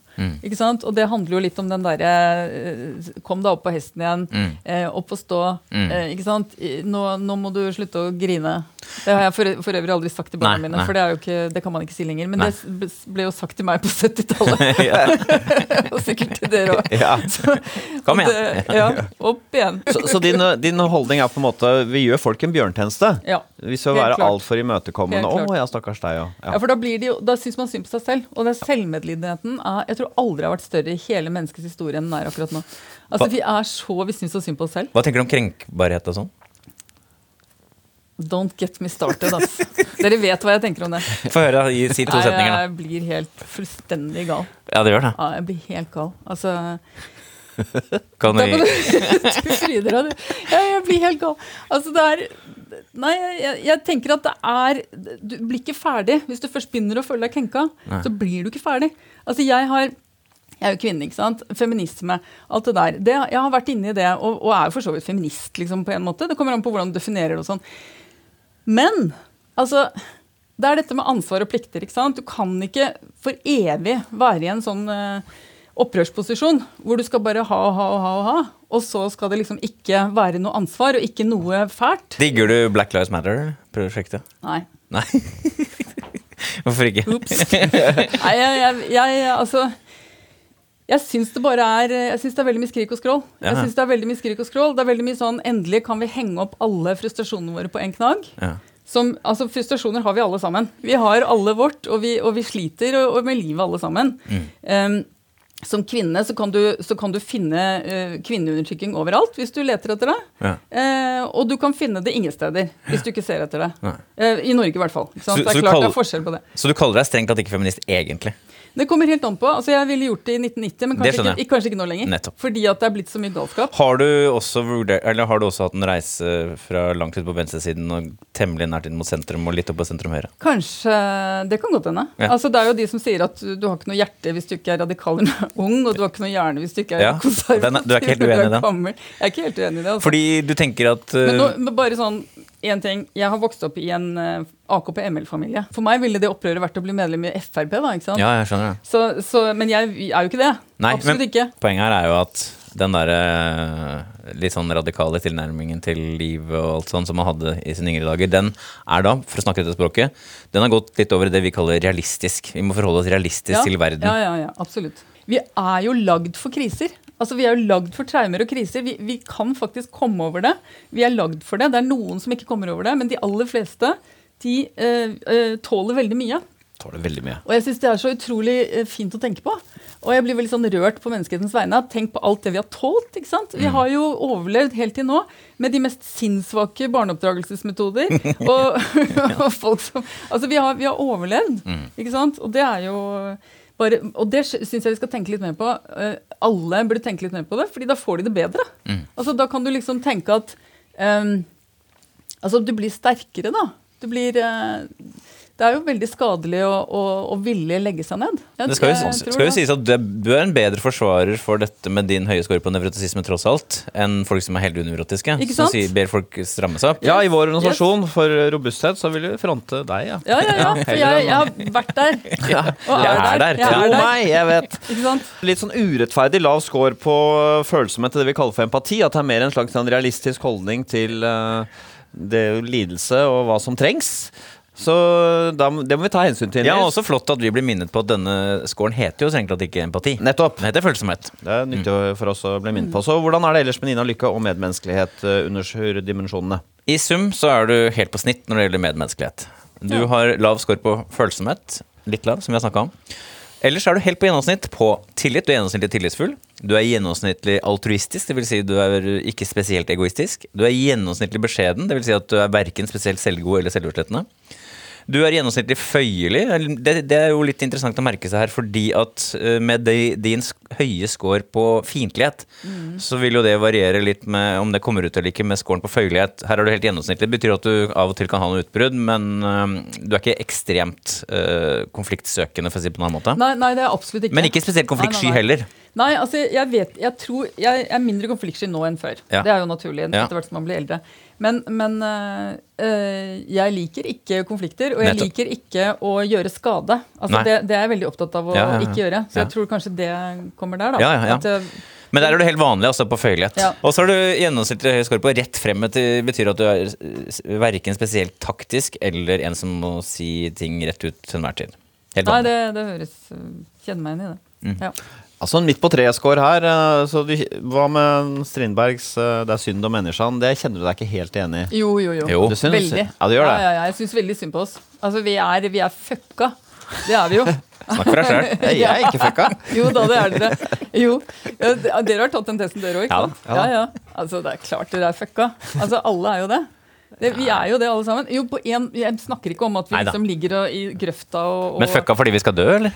Speaker 4: Ikke sant? Og det handler jo litt om den derre eh, Kom deg opp på hesten igjen.
Speaker 3: Mm.
Speaker 4: Eh, opp og stå.
Speaker 3: Mm.
Speaker 4: Eh, ikke sant? Nå, nå må du slutte å grine. Det har jeg for, for øvrig aldri sagt til barna
Speaker 3: Nei,
Speaker 4: mine,
Speaker 3: nei.
Speaker 4: for det, er jo ikke, det kan man ikke si lenger. Men
Speaker 3: Nei.
Speaker 4: det ble jo sagt til meg på 70-tallet. Og sikkert til dere òg.
Speaker 2: Ja.
Speaker 3: Kom igjen.
Speaker 4: Ja, opp igjen.
Speaker 2: Så, så din, din holdning er på en måte vi gjør folk en bjørntjeneste.
Speaker 4: Ja.
Speaker 2: Hvis vi
Speaker 4: er
Speaker 2: altfor imøtekommende. Å ja, stakkars deg, ja.
Speaker 4: Ja,
Speaker 2: ja.
Speaker 4: for Da, blir det jo, da syns man synd på seg selv. Og den selvmedlidenheten er, jeg tror aldri har vært større i hele menneskets historie enn den er akkurat nå. Altså,
Speaker 3: Hva-
Speaker 4: Vi er så vi syns så synd på oss selv.
Speaker 3: Hva tenker du om krenkbarhet og sånn?
Speaker 4: Don't get me started, ass. Dere vet hva jeg tenker om det.
Speaker 3: Få høre, da. si to setninger, da.
Speaker 4: jeg blir helt fullstendig gal.
Speaker 3: Ja, det gjør det.
Speaker 4: Ja, jeg blir helt gal. Altså
Speaker 3: Kan vi
Speaker 4: du fryder deg, du. Ja, jeg blir helt gal. Altså, det er Nei, jeg, jeg tenker at det er Du blir ikke ferdig. Hvis du først begynner å føle deg krenka,
Speaker 3: Nei.
Speaker 4: så blir du ikke ferdig. Altså, jeg har jeg er jo kvinne, ikke sant? Feminisme, alt det der. Det, jeg har vært inne i det, og, og er jo for så vidt feminist, liksom, på en måte. Det kommer an på hvordan du definerer det og sånn. Men altså Det er dette med ansvar og plikter. ikke sant? Du kan ikke for evig være i en sånn eh, opprørsposisjon hvor du skal bare ha og ha og ha, og ha, og så skal det liksom ikke være noe ansvar og ikke noe fælt.
Speaker 3: Digger du Black Lives Matter-prosjektet?
Speaker 4: Nei.
Speaker 3: Nei. Hvorfor ikke?
Speaker 4: Ops. Nei, jeg, jeg, jeg altså jeg syns det bare er Jeg synes det er veldig mye skrik og skrål. Jeg synes Det er veldig mye skrik og skrål. Det er veldig mye sånn Endelig kan vi henge opp alle frustrasjonene våre på én knagg.
Speaker 3: Ja.
Speaker 4: Som, altså Frustrasjoner har vi alle sammen. Vi har alle vårt, og vi, og vi sliter og, og med livet alle sammen. Um, som kvinne så kan du, så kan du finne uh, kvinneundertrykking overalt hvis du leter etter det.
Speaker 3: Ja.
Speaker 4: Uh, og du kan finne det ingen steder hvis du ikke ser etter det. Eh, I Norge i hvert fall. Så.
Speaker 3: Så-
Speaker 4: det er klart
Speaker 3: kaller,
Speaker 4: det er forskjell på det.
Speaker 3: Så du kaller deg strengt tatt ikke feminist egentlig?
Speaker 4: Det kommer helt an på. altså Jeg ville gjort det i 1990, men kanskje, ikke, kanskje ikke nå lenger.
Speaker 3: Nettopp.
Speaker 4: Fordi at det er blitt så mye galskap.
Speaker 3: Har du også, eller har du også hatt en reise fra langt ut på venstresiden og temmelig nært inn mot sentrum og litt opp på sentrum høyre?
Speaker 4: Kanskje Det kan godt hende.
Speaker 3: Ja.
Speaker 4: Altså, det er jo de som sier at du har ikke noe hjerte hvis du ikke er radikal eller ung, og du har ikke noe hjerne hvis du ikke er
Speaker 3: Ja,
Speaker 4: konservativ.
Speaker 3: den er- du er ikke helt uenig i den?
Speaker 4: Jeg er ikke helt uenig i det. Altså.
Speaker 3: Fordi du tenker at uh,
Speaker 4: Men, nå, men bare sånn en ting. Jeg har vokst opp i en uh, AKP-ML-familie. For meg ville det opprøret vært å bli medlem i Frp. da, ikke sant?
Speaker 3: Ja, jeg skjønner det.
Speaker 4: Så, så, men jeg er jo ikke det.
Speaker 3: Nei,
Speaker 4: Absolutt
Speaker 3: men-
Speaker 4: ikke.
Speaker 3: Poenget her er jo at den derre litt sånn radikale tilnærmingen til livet og alt sånn som man hadde i sine yngre dager, den er da, for å snakke dette språket, den har gått litt over i det vi kaller realistisk. Vi må forholde oss realistisk
Speaker 4: Ja,
Speaker 3: til verden.
Speaker 4: Ja, ja, ja, absolutt. Vi er jo lagd for kriser. Altså, Vi er jo lagd for traumer og kriser. Vi, vi kan faktisk komme over det. Vi er lagd for det. Det er noen som ikke kommer over det, men de aller fleste de eh, eh, tåler veldig mye.
Speaker 3: Tåler veldig mye.
Speaker 4: Og jeg syns det er så utrolig eh, fint å tenke på. Og jeg blir veldig sånn rørt på menneskehetens vegne. Tenk på alt det vi har tålt. ikke sant? Vi har jo overlevd helt til nå med de mest sinnssvake barneoppdragelsesmetoder. og, og folk som Altså, vi har, vi har overlevd, ikke sant? Og det er jo bare, og det syns jeg vi skal tenke litt mer på. Eh, alle burde tenke litt mer på det, fordi da får de det bedre. Altså, Da kan du liksom tenke at um, Altså, du blir sterkere, da. Du blir eh, Det er jo veldig skadelig å, å, å ville legge seg ned. Jeg-
Speaker 3: Det skal jo,
Speaker 4: jeg
Speaker 3: skal jo sies at du er- en bedre forsvarer for dette med din høye score på nevrotisisme tross alt, enn folk som er helt unevrotiske,
Speaker 4: Ikke
Speaker 3: som sier, ber folk stramme seg opp.
Speaker 2: Ja, i vår organisasjon for robusthet så vil vi fronte deg, ja.
Speaker 4: Ja, ja, ja. For jeg, jeg har vært der.
Speaker 2: Ja,
Speaker 4: Og
Speaker 3: Jeg er der.
Speaker 4: Jeg
Speaker 2: Tro
Speaker 4: er der.
Speaker 2: meg, jeg vet.
Speaker 4: Ikke sant?
Speaker 2: Litt sånn urettferdig lav score på følsomhet til det vi kaller for empati. At det er mer en slags en realistisk holdning til, eh, det er jo lidelse og hva som trengs. Så da, det må vi ta hensyn til.
Speaker 3: Ja,
Speaker 2: og
Speaker 3: også flott at vi blir minnet på at denne scoren heter jo strengt tatt ikke empati.
Speaker 2: Nettopp.
Speaker 3: Det heter følsomhet.
Speaker 2: Det er nyttig for oss å bli minnet på. Så hvordan er det ellers med Nina Lykke og medmenneskelighet eh, under dimensjonene?
Speaker 3: I sum så er du helt på snitt når det gjelder medmenneskelighet. Du har lav score på følsomhet, litt lav, som vi har snakka om. Ellers er du helt på gjennomsnitt på tillit. Du er gjennomsnittlig tillitsfull. Du er gjennomsnittlig altruistisk, dvs. Si du er ikke spesielt egoistisk. Du er gjennomsnittlig beskjeden, dvs. Si at du er verken spesielt selvgod eller selvutslettende. Du er gjennomsnittlig føyelig. Det, det er jo litt interessant å merke seg her, fordi at eh, med de, din høye score på fiendtlighet, så vil jo det variere litt med om det kommer ut eller ikke med scoren på føyelighet. Her er du helt gjennomsnittlig. Det betyr at du av og til kan ha noe utbrudd, men eh, du er ikke ekstremt eh, konfliktsøkende, for å si det på en annen måte.
Speaker 4: Nei, nei, det er absolutt ikke.
Speaker 3: Men ikke spesielt konfliktsky
Speaker 4: Nei, nei, nei.
Speaker 3: heller.
Speaker 4: Nei, altså, jeg vet, jeg tror Jeg er mindre konfliktsky nå enn før.
Speaker 3: Ja.
Speaker 4: Det er jo naturlig etter hvert som man blir eldre. Men, men øh, jeg liker ikke konflikter, og jeg
Speaker 3: Nettopp.
Speaker 4: liker ikke å gjøre skade. Altså, det, det er jeg veldig opptatt av å
Speaker 3: Ja, ja, ja.
Speaker 4: ikke gjøre. Så jeg tror kanskje det kommer der, da. At, øh,
Speaker 3: Men der er du helt vanlig, altså på føyelighet. Og så har du gjennomsnittlig høy score på rett frem. Det betyr at du er eh, verken spesielt taktisk eller en som må si ting rett ut til enhver tid. Helt
Speaker 4: nei, det, det høres Kjenner meg igjen i det.
Speaker 3: Mm.
Speaker 4: Ja.
Speaker 2: Altså en midt på treet-score her. eh, Så du, hva med Strindbergs eh, 'Det er synd om menneskene'? Det kjenner du deg ikke helt enig i?
Speaker 4: Jo, jo, jo.
Speaker 3: Jo.
Speaker 2: Du synes
Speaker 4: Veldig.
Speaker 2: Ja, du gjør det.
Speaker 4: Ja, ja, ja, jeg syns veldig synd på oss. Altså, vi er, vi er fucka. Det er vi jo.
Speaker 3: Snakk for deg sjøl.
Speaker 2: Jeg, jeg er ikke fucka.
Speaker 4: Jo da, det er dere. Jo. Ja, dere har tatt den testen, dere òg, ikke sant?
Speaker 2: ja
Speaker 4: Ja, ja. Altså, det er klart dere er fucka. Altså, alle er jo det. det vi er jo det, alle sammen. Jo, på en, jeg snakker ikke om at vi liksom ligger og, i grøfta og, og
Speaker 3: Men fucka fordi vi skal dø, eller?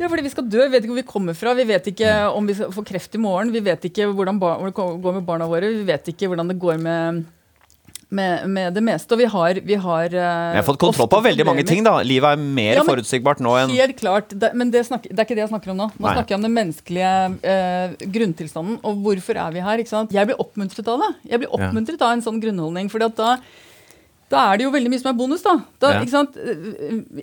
Speaker 4: Ja, fordi vi skal dø. Vi vet ikke hvor vi kommer fra. Vi vet ikke om vi skal få kreft i morgen. Vi vet ikke hvordan det går med barna våre. Vi vet ikke hvordan det går med, med, med det meste. Og vi har, vi har eh,
Speaker 2: Jeg har fått kontroll på veldig mange ting, da. Livet er mer
Speaker 4: Ja,
Speaker 2: forutsigbart nå enn
Speaker 4: Helt klart, det, men det, snakker, det er ikke det jeg snakker om nå. Nå
Speaker 2: Nei.
Speaker 4: snakker jeg om den menneskelige eh, grunntilstanden. Og hvorfor er vi her? Jeg blir oppmuntret av det. Jeg blir oppmuntret av en sånn grunnholdning. fordi at da, da er det jo veldig mye som er bonus. da. da
Speaker 3: Ja.
Speaker 4: ikke sant?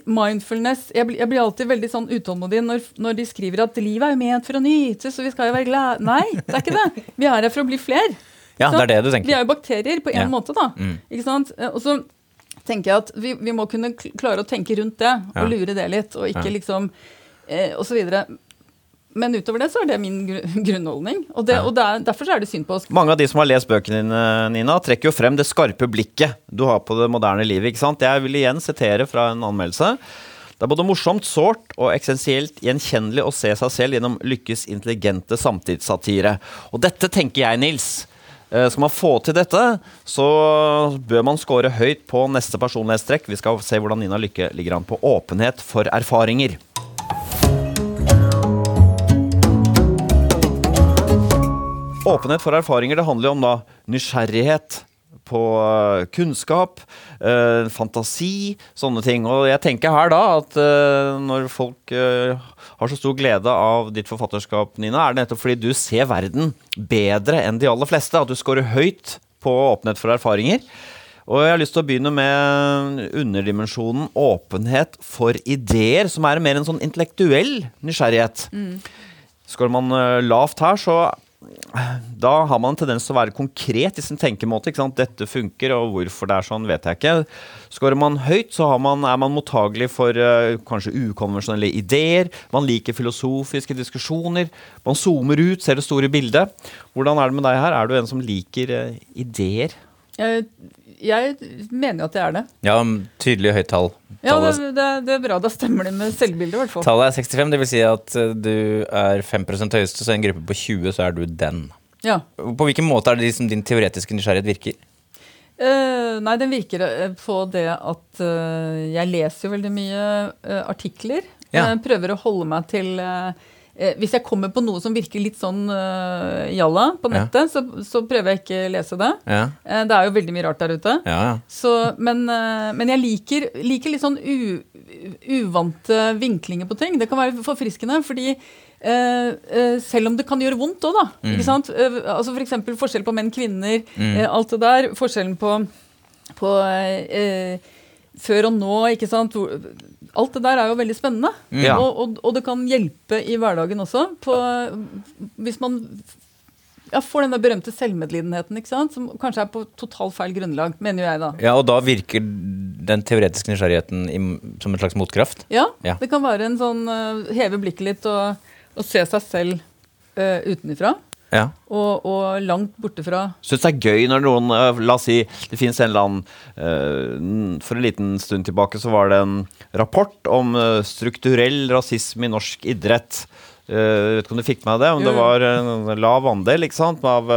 Speaker 4: Mindfulness Jeg blir, jeg blir alltid veldig sånn utålmodig når, når de skriver at livet er jo ment for å nytes, og vi skal jo være glade. Nei, det er ikke det. Vi er her for å bli flere.
Speaker 3: Ja, det er det du tenker.
Speaker 4: Vi er jo bakterier på en
Speaker 3: Ja.
Speaker 4: måte, da.
Speaker 3: Mm.
Speaker 4: Ikke sant? Og så tenker jeg at vi, vi må kunne klare å tenke rundt det, og lure det litt, og ikke liksom eh, Og så videre. Men utover det så er det min grunnholdning. Og, det, og det er, derfor så er det synd på oss.
Speaker 2: Mange av de som har lest bøkene dine, Nina, trekker jo frem det skarpe blikket du har på det moderne livet. ikke sant? Jeg vil igjen sitere fra en anmeldelse. Det er både morsomt, sårt og eksistensielt gjenkjennelig å se seg selv gjennom Lykkes intelligente samtidssatire. Og dette tenker jeg, Nils. eh, Skal man få til dette, så bør man score høyt på neste personlighetstrekk. Vi skal se hvordan Nina Lykke ligger an på åpenhet for erfaringer. Åpenhet for erfaringer, det handler jo om da nysgjerrighet på eh, kunnskap, eh, fantasi, sånne ting. Og jeg tenker her da at eh, når folk eh, har så stor glede av ditt forfatterskap, Nina, er det nettopp fordi du ser verden bedre enn de aller fleste. At du scorer høyt på åpenhet for erfaringer. Og jeg har lyst til å begynne med underdimensjonen åpenhet for ideer, som er mer en sånn intellektuell nysgjerrighet. Skårer man eh, lavt her, så da har man en tendens til å være konkret i sin tenkemåte. Dette funker, og hvorfor det er sånn, vet jeg ikke. Skårer man høyt, så man, er man mottagelig for uh, kanskje ukonvensjonelle ideer. Man liker filosofiske diskusjoner. Man zoomer ut, ser det store bildet. Hvordan er det med deg her? Er du en som liker uh, ideer?
Speaker 4: Jeg, jeg mener jo at det er det.
Speaker 3: Ja, tydelig høyt tall.
Speaker 4: Ja, det, det, det er bra. Da stemmer det med selvbildet, i hvert fall.
Speaker 3: tallet er 65, det vil si at eh, du er 5% høyeste, så i en gruppe på 20 så er du den.
Speaker 4: Ja.
Speaker 3: På hvilken måte er det liksom din teoretiske nysgjerrighet virker?
Speaker 4: Uh, nei, den virker eh, på det at uh, jeg leser jo veldig mye uh, artikler.
Speaker 3: Ja.
Speaker 4: Jeg prøver å holde meg til eh, Hvis jeg kommer på noe som virker litt sånn uh, jalla på
Speaker 3: Ja.
Speaker 4: nettet, så, så prøver jeg ikke å lese det.
Speaker 3: Ja,
Speaker 4: Eh, det er jo veldig mye rart der ute.
Speaker 3: ja, ja.
Speaker 4: Så, men, uh, men jeg liker, liker litt sånn u, uvante vinklinger på ting. Det kan være forfriskende, fordi eh, eh, selv om det kan gjøre vondt òg, da.
Speaker 3: Mm.
Speaker 4: Ikke sant? Eh, altså for eksempel forskjell på menn, kvinner, eh, alt det der. Forskjellen på, på eh, før og nå, ikke sant. Alt det der er jo veldig spennende.
Speaker 3: Mm.
Speaker 2: Ja.
Speaker 4: Og, og, og det kan hjelpe i hverdagen også. På, hvis man ja, får den der berømte selvmedlidenheten, ikke sant? som kanskje er på totalt feil grunnlag, mener jeg da.
Speaker 3: Ja, og da virker den teoretiske nysgjerrigheten som en slags motkraft.
Speaker 4: Ja,
Speaker 3: Ja.
Speaker 4: det kan være en sånn eh, heve blikket litt og, og se seg selv uh, utenifra.
Speaker 3: Ja.
Speaker 4: Og, og langt borte fra
Speaker 2: Syns det er gøy når noen øh, La oss si det finnes en eller annen øh, For en liten stund tilbake så var det en rapport om øh, strukturell rasisme i norsk idrett. Jeg vet ikke om du fikk med deg det? men det var en lav andel ikke sant, av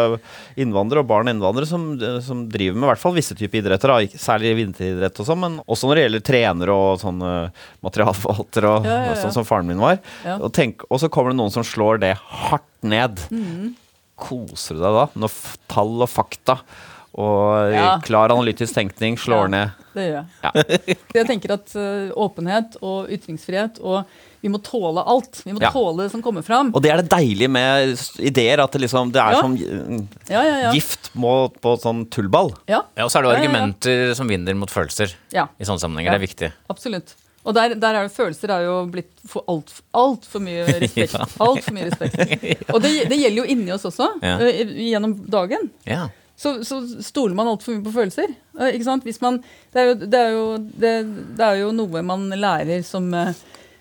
Speaker 2: innvandrere og barn og innvandrere som, som driver med i hvert fall visse typer idretter. Da, særlig vinteridrett og sånn, men også når det gjelder trenere og sånn øh, materialforvaltere, og,
Speaker 4: Ja, ja, ja.
Speaker 2: sånn som faren min var.
Speaker 4: Ja.
Speaker 2: Og, tenk, og så kommer det noen som slår det hardt ned.
Speaker 4: Mm.
Speaker 2: Koser du deg da? Når f tall og fakta og
Speaker 4: Ja.
Speaker 2: klar analytisk tenkning slår
Speaker 4: Ja.
Speaker 2: ned?
Speaker 4: Det gjør jeg.
Speaker 2: Ja.
Speaker 4: Jeg tenker at uh, åpenhet og ytringsfrihet og vi må tåle alt. Vi må
Speaker 2: Ja.
Speaker 4: tåle det som kommer fram.
Speaker 2: Og det er det deilige med ideer, at det liksom det er
Speaker 4: Ja.
Speaker 2: som mm,
Speaker 4: Ja, ja, ja.
Speaker 2: gift må på sånn tullball.
Speaker 4: ja.
Speaker 3: ja, Og så er det
Speaker 4: Ja, ja, ja.
Speaker 3: argumenter som vinner mot følelser
Speaker 4: ja
Speaker 3: i sånne sammenhenger.
Speaker 4: Ja.
Speaker 3: Det er viktig.
Speaker 4: absolutt. Og der, der er det følelser er jo blitt for altfor alt mye respekt. Alt for mye respekt. Og det, det gjelder jo inni oss også,
Speaker 3: Ja.
Speaker 4: eh, gjennom dagen.
Speaker 3: Ja.
Speaker 4: så, så stoler man altfor mye på følelser. Eh, Ikke sant? Hvis man, det, er jo, det, er jo, det, er jo noe man lærer som eh,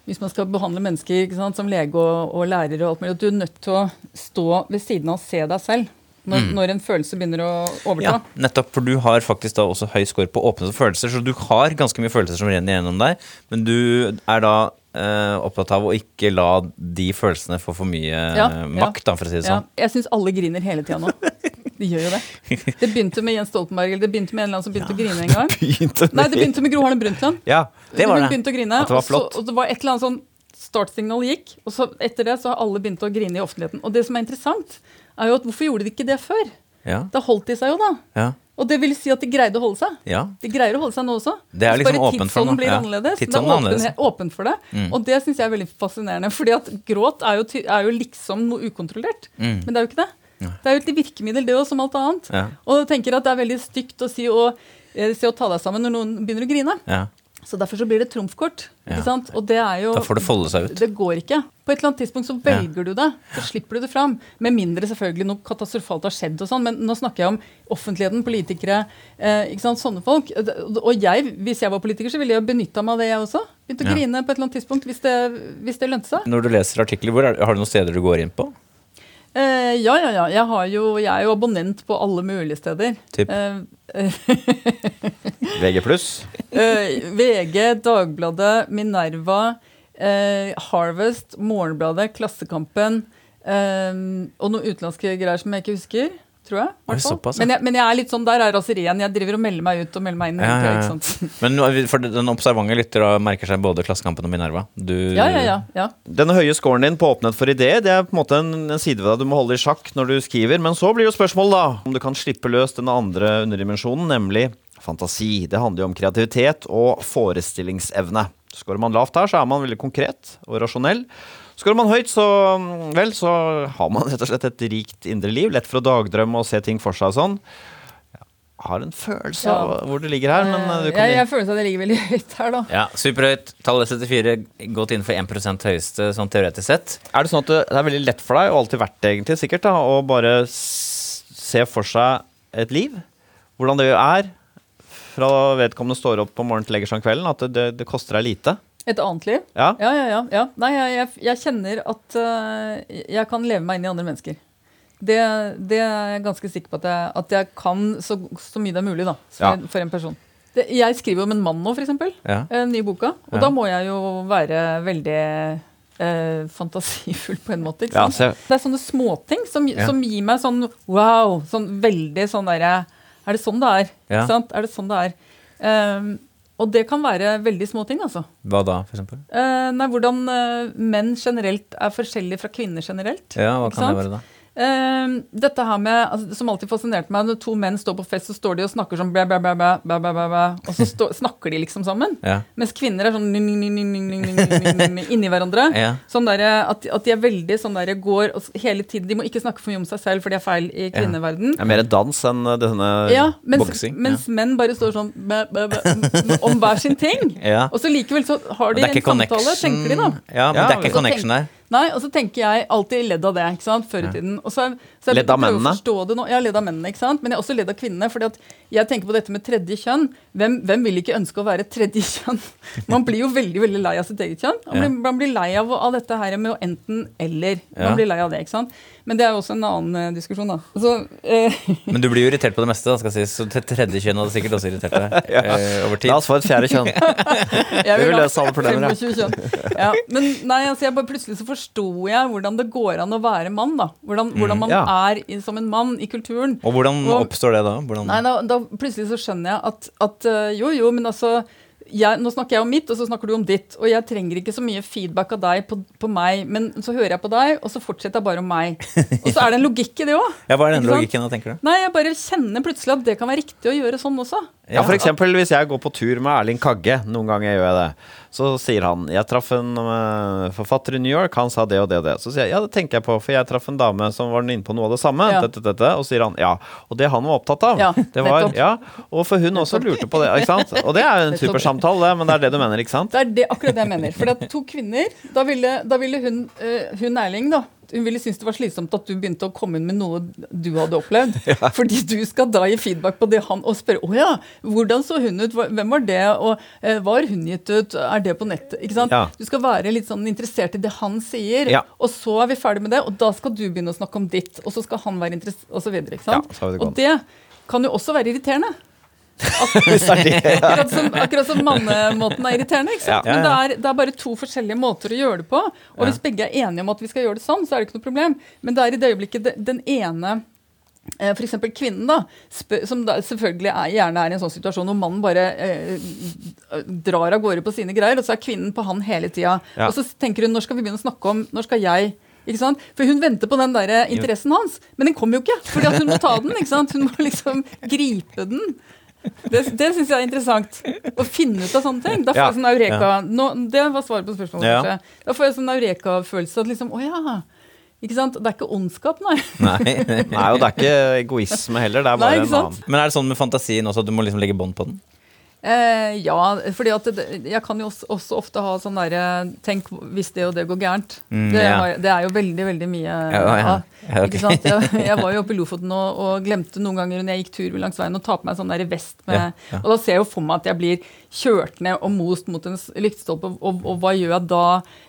Speaker 4: Hvis man skal behandle mennesker som lege og, og lærer og alt mulig, at du er nødt til å stå ved siden av og se deg selv når, når en følelse begynner å overta.
Speaker 3: Ja, nettopp, for du har faktisk da også høy score på åpne følelser, så du har ganske mye følelser som renner gjennom deg, men du er da eh, opptatt av å ikke la de følelsene få for mye
Speaker 4: Ja,
Speaker 3: eh,
Speaker 4: ja.
Speaker 3: makt, da, for å si det
Speaker 4: Ja,
Speaker 3: sånn.
Speaker 4: jeg syns alle griner hele tida nå. De gjør jo det. Det begynte med Jens Stoltenberg, eller det begynte med en eller annen som begynte å grine en gang.
Speaker 2: Begynte
Speaker 4: Nei, det begynte med Gro Harlem Brundtland.
Speaker 2: Ja.
Speaker 3: Det var
Speaker 4: Hun
Speaker 3: det.
Speaker 4: begynte å grine,
Speaker 2: det var
Speaker 4: og,
Speaker 2: flott.
Speaker 4: så, og det var et eller annet sånn startsignal gikk, og så etter det så har alle begynt å grine i offentligheten. Og det som er interessant, er jo at hvorfor gjorde de ikke det før?
Speaker 3: Ja,
Speaker 4: Da holdt de seg jo, da.
Speaker 3: ja,
Speaker 4: Og det vil si at de greide å holde seg.
Speaker 3: ja.
Speaker 4: De greier å holde seg nå også.
Speaker 3: Det er liksom åpent for
Speaker 4: tidsånden blir
Speaker 3: ja.
Speaker 4: annerledes.
Speaker 3: Tidsånden
Speaker 4: det
Speaker 3: er
Speaker 4: åpen,
Speaker 3: annerledes.
Speaker 4: åpent for det.
Speaker 3: Mm.
Speaker 4: Og det syns jeg er veldig fascinerende. fordi at gråt er jo, er jo liksom noe ukontrollert.
Speaker 3: Mm.
Speaker 4: Men det er jo ikke det. Det er jo et virkemiddel, det òg, som alt annet.
Speaker 3: Ja.
Speaker 4: Og jeg tenker at det er veldig stygt å si å, eh, si å ta deg sammen når noen begynner å grine.
Speaker 3: Ja.
Speaker 4: Så derfor så blir det trumfkort.
Speaker 3: Ja.
Speaker 4: ikke sant? Og det er jo
Speaker 3: Da får det folde seg ut.
Speaker 4: Det går ikke. På et eller annet tidspunkt så velger du det. Så slipper du det fram. Med mindre selvfølgelig noe katastrofalt har skjedd og sånn. Men nå snakker jeg om offentligheten, politikere, eh, ikke sant, sånne folk. Og jeg, hvis jeg var politiker, så ville jeg benytta meg av det, jeg også. Begynt å
Speaker 3: Ja.
Speaker 4: grine på et eller annet tidspunkt hvis det, hvis det lønte seg.
Speaker 3: Når du leser artikler, hvor er, har du noen steder du går inn på?
Speaker 4: Eh, ja, ja, ja. Jeg, har jo, jeg er jo abonnent på alle mulige steder.
Speaker 3: Typ?
Speaker 4: Eh,
Speaker 2: VG pluss.
Speaker 4: Eh, VG, Dagbladet, Minerva, eh, Harvest, Morgenbladet, Klassekampen og noen utenlandske greier som jeg ikke husker. Tror jeg.
Speaker 3: Oi, såpass, ja.
Speaker 4: men, jeg, men jeg er litt sånn, der er raseriet. Jeg driver og melder meg ut og melder meg inn.
Speaker 3: Ja, ja,
Speaker 4: ikke
Speaker 3: ja.
Speaker 4: sant?
Speaker 3: Men for den observante lytter da merker seg både Klassekampen og Minerva. Du,
Speaker 4: Ja, ja, ja, ja.
Speaker 2: Denne høye scoren din på åpenhet for idé, det er på en måte en, en side ved deg du må holde i sjakk når du skriver. Men så blir jo spørsmålet da om du kan slippe løs den andre underdimensjonen, nemlig fantasi. Det handler jo om kreativitet og forestillingsevne. Skårer man lavt her, så er man veldig konkret og rasjonell. Skårer man høyt, så vel, så har man rett og slett et rikt indre liv. Lett for å dagdrømme og se ting for seg og sånn. Jeg har en følelse
Speaker 4: Ja.
Speaker 2: av hvor det ligger her, men eh, du
Speaker 4: Eh,
Speaker 2: kan
Speaker 4: jeg, jeg føler at det ligger veldig høyt her, da.
Speaker 3: Ja, superhøyt. Tallet 74 gått inn for 1% høyeste sånn teoretisk sett.
Speaker 2: Er det sånn at det det er veldig lett for deg, og alltid vært det egentlig, sikkert, da, å bare se for seg et liv? Hvordan det er fra vedkommende står opp om morgenen til legger seg om kvelden, at det, det, det koster deg lite?
Speaker 4: Et annet liv.
Speaker 2: Ja?
Speaker 4: Ja, ja, ja. ja. Nei, jeg, jeg, kjenner at uh, jeg kan leve meg inn i andre mennesker. Det, det er jeg ganske sikker på at jeg, at jeg kan så, så mye det er mulig da,
Speaker 2: Ja.
Speaker 4: en, for en person. Det, jeg skriver om en mann nå, f.eks.
Speaker 3: Ja.
Speaker 4: Den nye boka. Og
Speaker 3: Ja.
Speaker 4: da må jeg jo være veldig eh, fantasifull på en måte. Ikke
Speaker 2: Ja,
Speaker 4: sant?
Speaker 2: se-
Speaker 4: Det er sånne småting som,
Speaker 3: Ja.
Speaker 4: som gir meg sånn wow. Sånn veldig sånn derre Er det sånn det er?
Speaker 3: Ja.
Speaker 4: Er det sånn det er? Ehm, og det kan være veldig små ting, altså.
Speaker 3: Hva da, eksempel?
Speaker 4: Eh, nei, hvordan eh, menn generelt er forskjellige fra kvinner generelt.
Speaker 3: Ja, hva kan det være da?
Speaker 4: dette her med, altså, Som alltid fascinerte meg, når to menn står på fest, så står de og snakker sånn bæ, bæ, bæ, bæ, bæ, bæ, bæ, Og så stå, snakker de liksom sammen.
Speaker 3: Ja.
Speaker 4: Mens kvinner er sånn inni hverandre.
Speaker 3: Ja.
Speaker 4: Sånn der, at, at, de er veldig sånn der går og hele tiden De må ikke snakke for mye om seg selv, for de er feil i kvinneverden.
Speaker 2: Ja. mer dans enn denne
Speaker 4: ja, mens,
Speaker 3: boksing.
Speaker 4: Mens menn bare står sånn bæ, bæ, bæ, om hver sin ting. Og så likevel så har de en samtale,
Speaker 3: connection.
Speaker 4: tenker de, da.
Speaker 3: Ja, men det er ikke connection der.
Speaker 4: Nei, og så tenker jeg alltid ledd av det, ikke sant, før i tiden. Og så, så
Speaker 2: Ledd av mennene?
Speaker 4: det nå. Ja, ledd av mennene, ikke sant. Men jeg er også ledd av kvinnene. fordi at jeg tenker på dette med tredje kjønn. Hvem, hvem vil ikke ønske å være tredje kjønn? Man blir jo veldig veldig lei av sitt eget kjønn. Man blir, man blir lei av, av dette her med å enten eller. Man
Speaker 3: Ja.
Speaker 4: blir lei av det, ikke sant. Men det er jo også en annen uh, diskusjon, da. Så, uh,
Speaker 3: Men du blir jo irritert på det meste, da, skal sies. Så tredje kjønn hadde sikkert også irritert deg eh, over tid.
Speaker 2: La oss få et fjerde kjønn.
Speaker 4: Jeg
Speaker 2: vil
Speaker 4: vil
Speaker 2: løse alle problemer, ja.
Speaker 4: 25 kjønn. Ja, men nei, altså jeg bare plutselig så forsto jeg hvordan det går an å være mann. da. Hvordan, hvordan man
Speaker 2: ja.
Speaker 4: er i, som en mann i kulturen.
Speaker 3: Og hvordan
Speaker 4: Og-
Speaker 3: oppstår det da? Hvordan,
Speaker 4: Nei, da, da plutselig så skjønner jeg at, at øh, jo, jo, men altså jeg, Nå snakker jeg om mitt, og så snakker du om ditt. Og jeg trenger ikke så mye feedback av deg på, på meg, men så hører jeg på deg, og så fortsetter jeg bare om meg. Og så er det en logikk i det òg.
Speaker 3: ja, hva er den logikken da, tenker du?
Speaker 4: Nei, jeg bare kjenner plutselig at det kan være riktig å gjøre sånn også.
Speaker 2: Ja, for eksempel hvis jeg går på tur med Erling Kagge, noen ganger gjør jeg det, så sier han Jeg traff en øh, forfatter i New York, han sa det og det og det. Så sier jeg ja, det tenker jeg på, for jeg traff en dame som var inne på noe av det samme.
Speaker 4: Ja.
Speaker 2: Dette, dette, og sier han ja. Og det han var opptatt av,
Speaker 4: Ja,
Speaker 2: det var
Speaker 4: nettopp.
Speaker 2: Ja. Og for hun også lurte på det, ikke sant. Og det er jo en
Speaker 4: super
Speaker 2: supersamtale, det, men det er det du mener, ikke sant?
Speaker 4: Det er det, akkurat det jeg mener. For det er to kvinner. Da ville, da ville hun, eh, hun Erling, da. Hun ville synes det var slitsomt at du begynte å komme inn med noe du hadde opplevd. Fordi du skal da gi feedback på det han og spørre å ja, hvordan så hun ut, hvem var det, og eh, var hun gitt ut, er det på nettet? Ikke sant?
Speaker 2: Ja.
Speaker 4: Du skal være litt sånn interessert i det han sier,
Speaker 2: Ja.
Speaker 4: og så er vi ferdig med det, og da skal du begynne å snakke om ditt, og så skal han være interessert, og så videre. Ikke sant?
Speaker 2: Ja, det
Speaker 4: og det kan jo også være irriterende. Akkurat som, akkurat som mannemåten er irriterende. ikke sant?
Speaker 2: Ja.
Speaker 4: Men det er, det er bare to forskjellige måter å gjøre det på. Og hvis begge er enige om at vi skal gjøre det sånn, så er det ikke noe problem. Men det er i det øyeblikket den ene F.eks. for eksempel kvinnen, da, som da selvfølgelig er, gjerne er i en sånn situasjon hvor mannen bare eh, drar av gårde på sine greier, og så er kvinnen på han hele tida.
Speaker 2: Ja.
Speaker 4: Og så tenker hun når skal vi begynne å snakke om Når skal jeg ikke sant? For hun venter på den der eh, interessen hans, men den kommer jo ikke. fordi at hun må ta den. ikke sant? Hun må liksom gripe den. Det, det syns jeg er interessant. Å finne ut av sånne ting. Da får jeg sånn eureka Nå, Det var svaret på spørsmålet. Kanskje. Da får jeg sånn eureka-følelse at liksom Å ja. Ikke sant? Det er ikke ondskap, nei.
Speaker 3: Nei.
Speaker 2: Nei, og det er ikke egoisme heller, det er bare
Speaker 4: nei,
Speaker 2: en annen
Speaker 3: Men er det sånn med fantasien også at du må liksom legge bånd på den?
Speaker 4: Eh, ja, fordi at det, jeg kan jo også, også ofte ha sånn derre Tenk hvis det og det går gærent.
Speaker 3: Mm,
Speaker 4: det,
Speaker 3: ja.
Speaker 4: har, det er jo veldig, veldig mye
Speaker 3: Ja, ja.
Speaker 4: av.
Speaker 3: Ja, ok.
Speaker 4: Ikke sant? Jeg, jeg var jo oppe i Lofoten og, og glemte noen ganger når jeg gikk tur langs veien å ta på meg sånn der vest med. Og da ser jeg jo for meg at jeg blir kjørt ned og most mot en lyktestolpe, og, og, hva gjør jeg da?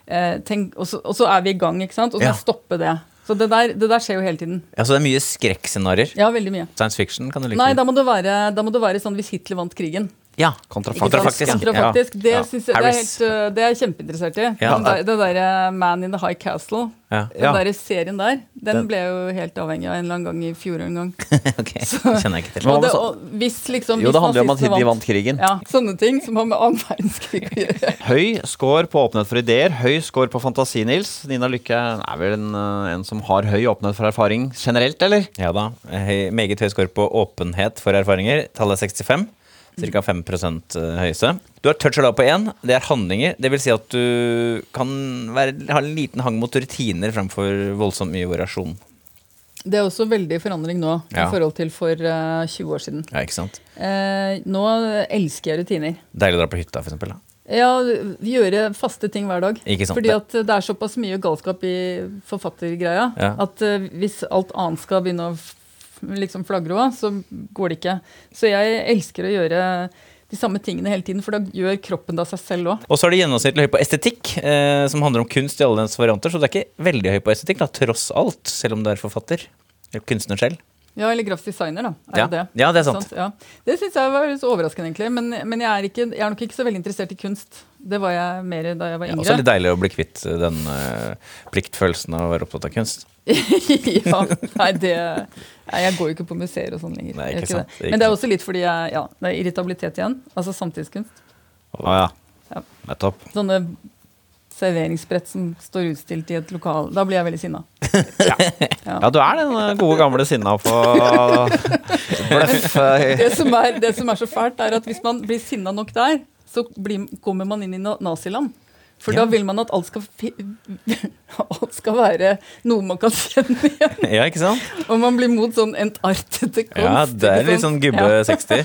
Speaker 4: Eh, tenk, og, så, og så er vi i gang, ikke sant? Og så
Speaker 3: Ja.
Speaker 4: stoppe det. Så det der, det der skjer jo hele tiden.
Speaker 3: Ja, Så det er mye skrekkscenarioer?
Speaker 4: Ja, veldig mye.
Speaker 3: Science fiction kan du like?
Speaker 4: Nei, da må det være, må det være sånn hvis Hitler vant krigen.
Speaker 3: Ja.
Speaker 2: kontrafaktisk.
Speaker 3: Kontrafaktisk.
Speaker 4: Det,
Speaker 2: Ja.
Speaker 4: jeg, det, er helt, øh, det er jeg kjempeinteressert i.
Speaker 3: Ja.
Speaker 4: Den der, det derre Man in the High Castle.
Speaker 3: Ja.
Speaker 4: Den der serien der, den ble jeg jo helt avhengig av en eller annen gang i fjor en gang.
Speaker 3: ok, kjenner jeg ikke til.
Speaker 4: Og det, og hvis liksom
Speaker 2: Jo, det handler jo om at de vant krigen.
Speaker 4: Ja, sånne ting som har med annen verdenskrig å gjøre.
Speaker 2: Høy score på åpenhet for ideer, høy score på fantasi, Nils. Nina Lykke er vel en, eh, en som har høy åpenhet for erfaring generelt, eller?
Speaker 3: Ja da. Høy, meget høy score på åpenhet for erfaringer. Tallet er 65. Ca. 5% høyeste. Du har touch og lav på én. Det er handlinger. Det vil si at du kan være, ha en liten hang mot rutiner fremfor voldsomt mye variasjon.
Speaker 4: Det er også veldig forandring nå
Speaker 3: Ja.
Speaker 4: i forhold til for uh, 20 år siden.
Speaker 3: Ja, ikke sant?
Speaker 4: Eh, nå elsker jeg rutiner.
Speaker 3: Deilig å dra på hytta, for eksempel. Da.
Speaker 4: Ja, gjøre faste ting hver dag.
Speaker 3: Ikke sant?
Speaker 4: Fordi at det er såpass mye galskap i forfattergreia
Speaker 3: Ja.
Speaker 4: at uh, hvis alt annet skal begynne å liksom flagre òg, så går det ikke. Så jeg elsker å gjøre de samme tingene hele tiden, for da gjør kroppen da seg selv òg.
Speaker 3: Og så er det gjennomsnittlig høy på estetikk, eh, som handler om kunst i alle dens varianter. Så det er ikke veldig høy på estetikk, da, tross alt, selv om du er forfatter. Eller kunstner selv.
Speaker 4: Ja, eller grafisk designer, da. Er
Speaker 3: Ja.
Speaker 4: det.
Speaker 3: Ja, det er sant.
Speaker 4: Ja. Det syns jeg var så overraskende, egentlig. Men, men jeg, er ikke, jeg er nok ikke så veldig interessert i kunst. Det var jeg mer da jeg var
Speaker 3: Ja, også litt deilig å bli kvitt den uh, pliktfølelsen av å være opptatt av kunst.
Speaker 4: ja, nei, det nei, Jeg går jo ikke på museer og sånn lenger.
Speaker 3: Nei, ikke sant.
Speaker 4: det. Men det er også litt fordi jeg Ja, det er irritabilitet igjen. Altså samtidskunst.
Speaker 2: Å ja.
Speaker 4: Ja.
Speaker 2: Nettopp.
Speaker 4: Sånne serveringsbrett som står utstilt i et lokal. Da blir jeg veldig sinna.
Speaker 2: Ja, du er den eh, gode gamle sinna på bløff. eh,
Speaker 4: Det, som er- det som er så fælt, er at hvis man blir sinna nok der, så blir, kommer man inn i naziland. For
Speaker 3: Ja.
Speaker 4: da vil man at alt skal, alt skal være noe man kan kjenne igjen.
Speaker 3: Ja, ikke sant?
Speaker 4: Og man blir mot sånn entartete kunst.
Speaker 3: Ja, det er litt sånn gubbe
Speaker 4: Ja.
Speaker 3: 60.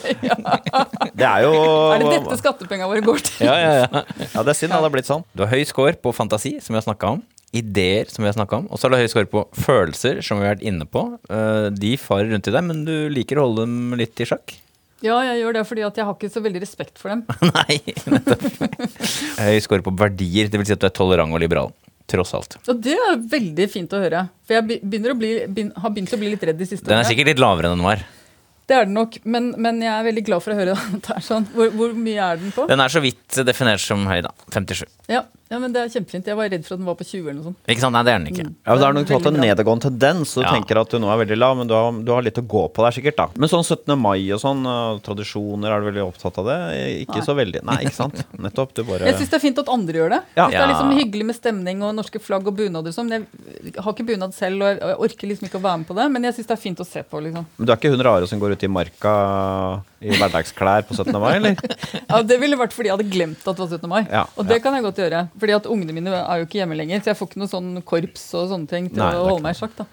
Speaker 2: Det er jo
Speaker 4: Er det dette skattepengene våre går til?
Speaker 3: Ja, ja, ja.
Speaker 2: Ja, det er synd det har blitt sånn.
Speaker 3: Du har høy score på fantasi, som vi har snakka om. ideer, som vi har snakka om. Og så har du høy score på følelser, som vi har vært inne på. Eh, de farer rundt i deg, men du liker å holde dem litt i sjakk.
Speaker 4: Ja, jeg gjør det fordi at jeg har ikke så veldig respekt for dem.
Speaker 3: Nei, nettopp. Høy score på verdier, dvs. Si at du er tolerant og liberal. Tross alt.
Speaker 4: Og det er veldig fint å høre. For jeg begynner å bli, begynner, har begynt å bli litt redd de siste årene.
Speaker 3: Den er sikkert litt lavere enn den var.
Speaker 4: Det er den nok, men, men jeg er veldig glad for å høre at det er sånn. Hvor, hvor mye er den på?
Speaker 3: Den er så vidt definert som høy, da. 57.
Speaker 4: Ja, ja, men det er kjempefint. Jeg var redd for at den var på 20 eller noe sånt.
Speaker 3: Ikke sant? Nei, det er den ikke.
Speaker 2: Ja, men Det er nok hatt en nedadgående tendens, så du
Speaker 3: Ja.
Speaker 2: tenker at du nå er veldig lav, men du har, du har litt å gå på der, sikkert. da Men sånn 17. mai og sånn, tradisjoner, er du veldig opptatt av det? Ikke
Speaker 4: Nei.
Speaker 2: så veldig. Nei, ikke sant? Nettopp. Du bare
Speaker 4: Jeg syns det er fint at andre gjør det.
Speaker 2: Ja.
Speaker 4: Det er liksom hyggelig med stemning og norske flagg og bunader og sånn. Jeg har ikke bunad selv, og jeg orker liksom ikke å være med på det, men jeg syns det er fint å se på, liksom.
Speaker 2: Men du er ikke hun rare som går ut i marka i hverdagsklær på 17. mai, eller?
Speaker 4: Ja, Det ville vært fordi jeg hadde glemt at det var 17. mai.
Speaker 2: Ja,
Speaker 4: og det
Speaker 2: ja.
Speaker 4: kan jeg godt gjøre. Fordi at ungene mine er jo ikke hjemme lenger, så jeg får ikke noe sånn korps og sånne ting til
Speaker 2: Nei,
Speaker 4: å holde meg i sjakk. da.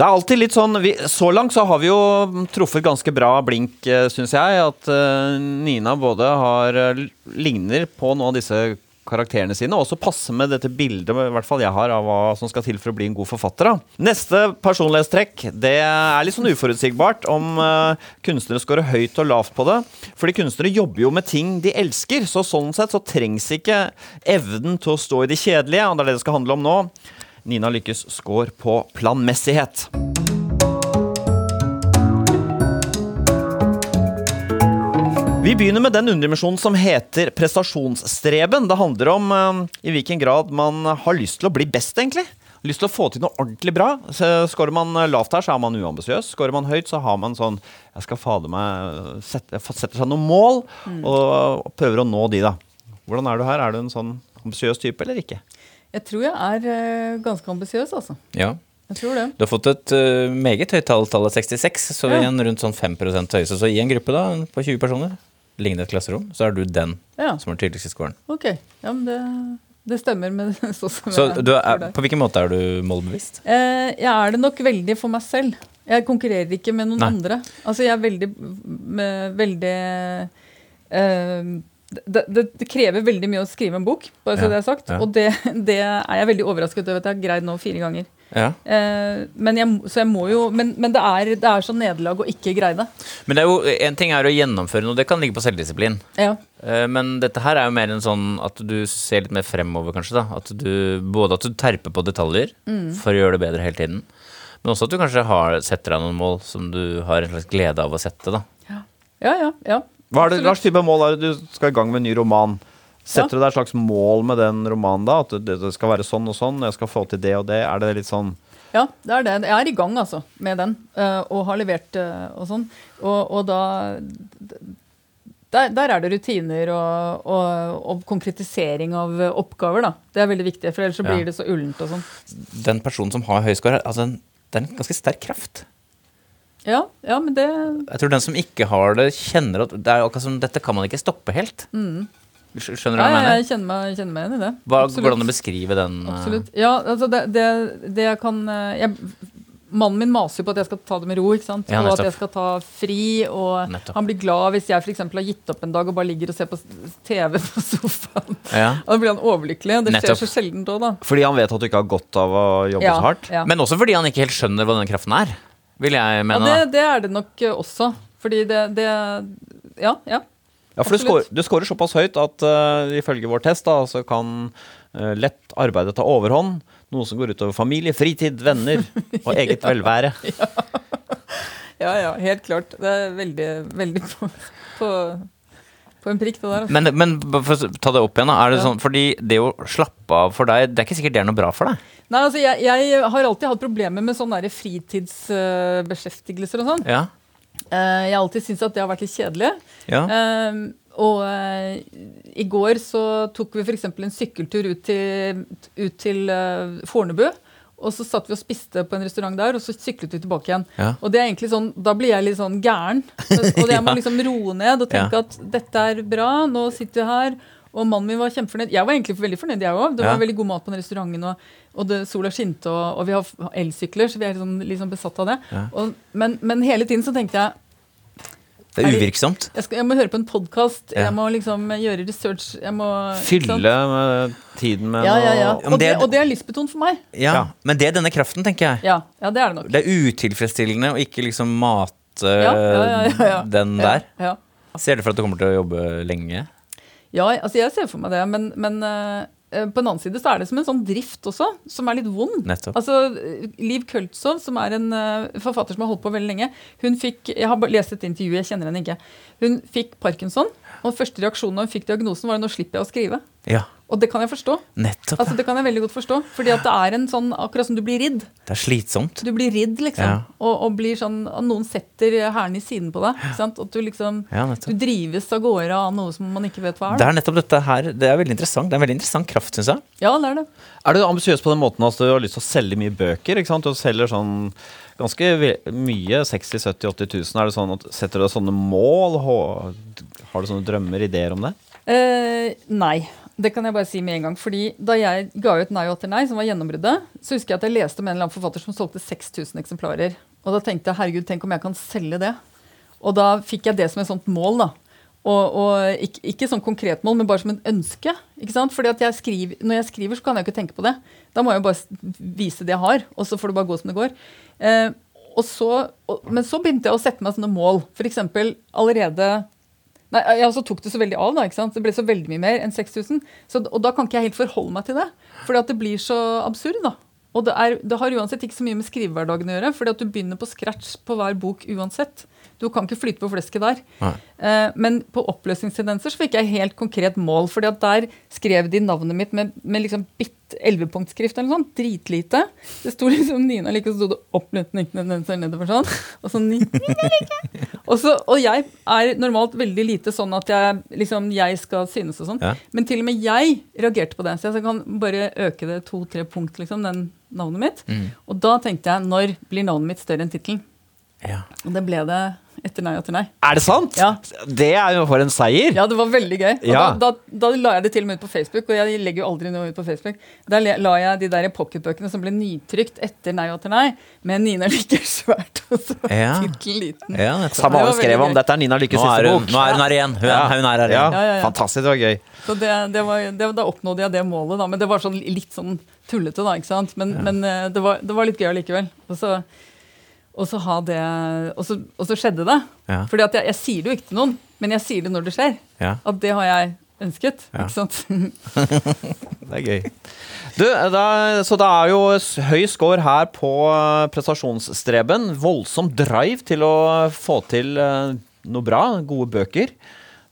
Speaker 2: Det er alltid litt sånn vi, Så langt så har vi jo truffet ganske bra blink, syns jeg. At eh, Nina både har eh, ligner på noen av disse karakterene sine, og også passe med dette bildet i hvert fall jeg har av hva som skal til for å bli en god forfatter. Da. Neste personlighetstrekk det er litt sånn uforutsigbart om uh, kunstnere scorer høyt og lavt på det. Fordi kunstnere jobber jo med ting de elsker, så sånn sett så trengs ikke evnen til å stå i det kjedelige, og det er det det skal handle om nå. Nina lykkes score på planmessighet. Vi begynner med den underdimensjonen som heter prestasjonsstreben. Det handler om uh, i hvilken grad man har lyst til å bli best, egentlig. Lyst til å få til noe ordentlig bra. Så Skårer man lavt her, så er man uambisiøs. Skårer man høyt, så har man sånn Jeg skal fader meg sette, setter seg noen mål, og prøver å nå de, da. Hvordan er du her? Er du en sånn ambisiøs type, eller ikke?
Speaker 4: Jeg tror jeg er uh, ganske ambisiøs, altså.
Speaker 3: Ja.
Speaker 4: Jeg tror det.
Speaker 3: Du har fått et uh, meget høyt tall, tallet 66, så
Speaker 4: Ja.
Speaker 3: igjen rundt sånn 5 høyeste. Så i en gruppe da, på 20 personer, liggende et klasserom, så er du den
Speaker 4: Ja,
Speaker 3: som har tydeligst i skolen.
Speaker 4: ok. Ja, men det, det stemmer med så som
Speaker 3: Så
Speaker 4: jeg
Speaker 3: du er, på hvilken måte er du målbevisst?
Speaker 4: Eh, jeg er det nok veldig for meg selv. Jeg konkurrerer ikke med noen
Speaker 3: Nei.
Speaker 4: andre. Altså, jeg er veldig, med, veldig eh, det, det, det krever veldig mye å skrive en bok, bare så
Speaker 3: Ja,
Speaker 4: det er sagt.
Speaker 3: ja.
Speaker 4: Og det, det er jeg veldig overrasket over at jeg har greid nå fire ganger.
Speaker 3: Ja.
Speaker 4: Eh, men, jeg, så jeg må jo, men, men det er, det er sånn nederlag å ikke greie det.
Speaker 3: Men det er jo, en ting er å gjennomføre noe, det kan ligge på selvdisiplin.
Speaker 4: Ja.
Speaker 3: Eh, Men dette her er jo mer en sånn at du ser litt mer fremover, kanskje. da At du Både at du terper på detaljer
Speaker 4: Mm.
Speaker 3: for å gjøre det bedre hele tiden. Men også at du kanskje har, setter deg noen mål som du har en slags glede av å sette. da
Speaker 4: Ja, ja. ja.
Speaker 2: Hva er det Lars, type mål er det du skal i gang med en ny roman? Setter du deg et slags mål med den romanen da? At det, skal være sånn og sånn, jeg skal få til det og det? Er det litt sånn
Speaker 4: Ja, det er det. Jeg er i gang altså, med den, eh, og har levert eh, og sånn. Og, og da der, der er det rutiner og, og, og konkretisering av oppgaver, da. Det er veldig viktig, for ellers så blir
Speaker 3: Ja.
Speaker 4: det så ullent og sånn.
Speaker 3: Den personen som har høy score, altså det er en ganske sterk kraft.
Speaker 4: Ja, ja, men det
Speaker 3: Jeg tror den som ikke har det, kjenner at det er akkurat som dette kan man ikke stoppe helt. Skj- Skjønner du hva jeg
Speaker 4: ja,
Speaker 3: mener?
Speaker 4: jeg kjenner meg, kjenner meg igjen i det.
Speaker 3: Hva, går det an å beskrive den? eh,
Speaker 4: Absolutt. Ja, altså det, det, det jeg kan eh, jeg, Mannen min maser jo på at jeg skal ta det med ro, ikke sant?
Speaker 3: Ja,
Speaker 4: og at jeg skal ta fri. Og
Speaker 3: Nettopp.
Speaker 4: han blir glad hvis jeg eksempel har gitt opp en dag og bare ligger og ser på TV på sofaen.
Speaker 3: Ja.
Speaker 4: Og da blir han overlykkelig. Det Det skjer så sjelden da. da.
Speaker 2: Fordi han vet at du ikke har godt av å jobbe
Speaker 4: Ja,
Speaker 2: så hardt?
Speaker 4: ja.
Speaker 3: Men også fordi han ikke helt skjønner hva den kraften er. Vil jeg
Speaker 4: Ja,
Speaker 3: mene.
Speaker 4: det,
Speaker 3: da.
Speaker 4: det er det nok eh, også. Fordi det, det Ja, ja.
Speaker 2: Ja, for du
Speaker 4: Absolutt.
Speaker 2: scorer, du scorer såpass høyt at uh, ifølge vår test da, så kan uh, lett arbeidet ta overhånd. Noe som går utover familie, fritid, venner og eget velvære.
Speaker 4: Ja, ja, helt klart. Det er veldig, veldig på, på, på en prikk, det der. Altså.
Speaker 3: Men, men for å ta det opp igjen, da. Er det
Speaker 4: Ja.
Speaker 3: sånn, fordi det å slappe av for deg, det er ikke sikkert det er noe bra for deg.
Speaker 4: Nei, altså, jeg, jeg har alltid hatt problemer med sånne fritidsbeskjeftigelser uh, og sånn.
Speaker 3: Ja.
Speaker 4: Eh, jeg har alltid syntes at det har vært litt kjedelig.
Speaker 3: ja.
Speaker 4: Eh, og eh, i går så tok vi f.eks. en sykkeltur ut til, ut til Fornebu. Og så satt vi og spiste på en restaurant der, og så syklet vi tilbake igjen.
Speaker 3: Ja.
Speaker 4: Og det er egentlig sånn, Da blir jeg litt sånn gæren. Og jeg må liksom roe ned og tenke
Speaker 3: Ja.
Speaker 4: at dette er bra, nå sitter vi her. Og mannen min var kjempefornøyd. Jeg var egentlig veldig fornøyd, jeg òg. Det var
Speaker 3: Ja.
Speaker 4: veldig god mat på den restauranten, og, og det, sola skinte, og, og vi har elsykler, så vi er liksom, sånn besatt av det.
Speaker 3: Ja.
Speaker 4: Og, men, men hele tiden så tenkte jeg
Speaker 3: Det er uvirksomt.
Speaker 4: Jeg, skal, jeg må høre på en podkast,
Speaker 3: Ja.
Speaker 4: jeg må liksom gjøre research. Jeg må
Speaker 2: Fylle med tiden med
Speaker 4: Ja, ja, ja. Og det, og det er lystbetont for meg.
Speaker 3: Ja. Men det er denne kraften, tenker jeg.
Speaker 4: Ja, ja det er det nok.
Speaker 3: Det er utilfredsstillende å ikke liksom mate den der.
Speaker 4: Ja.
Speaker 3: Ser du for at du kommer til å jobbe lenge?
Speaker 4: Ja, altså jeg ser for meg det, men, men eh, eh, på en annen side så er det som en sånn drift også, som er litt vond.
Speaker 3: Nettopp.
Speaker 4: Altså, Liv Køltzow, som er en uh, forfatter som har holdt på veldig lenge, hun fikk Jeg har lest et intervju, jeg kjenner henne ikke. Hun fikk parkinson, og første reaksjonen da hun fikk diagnosen, var nå slipper jeg å skrive.
Speaker 3: Ja,
Speaker 4: Og det kan jeg forstå.
Speaker 3: nettopp.
Speaker 4: Altså, det kan jeg veldig godt forstå. Fordi at det er en sånn, akkurat som du blir ridd.
Speaker 3: Det er slitsomt.
Speaker 4: Du blir ridd, liksom.
Speaker 3: Ja.
Speaker 4: Og, og blir sånn og Noen setter hælene i siden på deg. Ikke sant? At du liksom
Speaker 3: Ja,
Speaker 4: Du drives av gårde av noe som man ikke vet hva er.
Speaker 3: Det er nettopp dette her. Det er veldig interessant. Det er en veldig interessant kraft, syns jeg.
Speaker 4: Ja, det er det.
Speaker 2: Er du ambisiøs på den måten at du har lyst til å selge mye bøker? ikke sant? Du selger sånn ganske mye, 60 70 80 000. Er det sånn at Setter du deg sånne mål? Har du sånne drømmer, ideer om det?
Speaker 4: Eh, nei. Det kan jeg bare si med en gang. Fordi Da jeg ga ut 'Nei og atter nei', som var gjennombruddet, så husker jeg at jeg leste om en eller annen forfatter som solgte 6000 eksemplarer. Og da tenkte jeg herregud, tenk om jeg kan selge det. Og da fikk jeg det som et sånt mål. da. Og, og ikke, ikke sånn konkret mål, men bare som en ønske. ikke sant? Fordi jeg skriver, Når jeg skriver, så kan jeg jo ikke tenke på det. Da må jeg jo bare vise det jeg har, og så får det bare gå som det går. Eh, og så, og, men så begynte jeg å sette meg sånne mål. F.eks. allerede Nei, jeg Så tok det så veldig av. da, ikke sant? Det ble så veldig mye mer enn 6000. Så, og da kan ikke jeg helt forholde meg til det. Fordi at det blir så absurd. da. Og det, er, det har uansett ikke så mye med skrivehverdagen å gjøre. fordi at du begynner på scratch på hver bok uansett. Du kan ikke flyte på flesket der. Eh, men på oppløsningstendenser så fikk jeg helt konkret mål. fordi at der skrev de navnet mitt med, med liksom bitt 11-punktskrift eller noe sånt. Dritlite. Det sto liksom Nina like, og så sto det 'oppløsningstendenser' nedover sånn. Og så. Og, så, og jeg er normalt veldig lite sånn at jeg, liksom, jeg skal synes og sånn.
Speaker 3: Ja.
Speaker 4: Men til og med jeg reagerte på det. Så jeg kan bare øke det to-tre punkt, liksom, den navnet mitt.
Speaker 3: Mm.
Speaker 4: Og da tenkte jeg når blir navnet mitt større enn tittelen?
Speaker 3: Ja.
Speaker 4: Og det ble det etter nei og etter nei.
Speaker 2: Er det sant?
Speaker 4: Ja.
Speaker 2: Det er jo for en seier!
Speaker 4: Ja, det var veldig gøy. Og
Speaker 2: Ja.
Speaker 4: da, da, da la jeg det til og med ut på Facebook, og jeg legger jo aldri noe ut på Facebook. Da la jeg de der pocketbøkene som ble nytrykt etter Nei og etter nei, med Nina Lykke svært og så
Speaker 3: Ja.
Speaker 4: liten.
Speaker 3: ja.
Speaker 2: Samme vi skrev om. Dette er Nina Lykkes siste bok.
Speaker 3: nå er hun her igjen. Hun er, hun er her
Speaker 2: Ja,
Speaker 3: igjen.
Speaker 4: Ja, ja, ja.
Speaker 2: Fantastisk, det var gøy.
Speaker 4: Så det, det var, det, da oppnådde jeg det målet, da. Men det var sånn litt sånn tullete, da. ikke sant? Men, men eh, det, var, det var litt gøy allikevel. Og så, og så det og så, og så skjedde det.
Speaker 3: Ja.
Speaker 4: Fordi jeg, jeg sier det jo ikke til noen, men jeg sier det når det skjer.
Speaker 3: Ja.
Speaker 4: At det har jeg ønsket.
Speaker 3: Ja.
Speaker 4: ikke sant?
Speaker 2: Det er gøy. Du, da, så det er jo høy score her på eh, prestasjonsstreben. Voldsom drive til å få til eh, noe bra, gode bøker.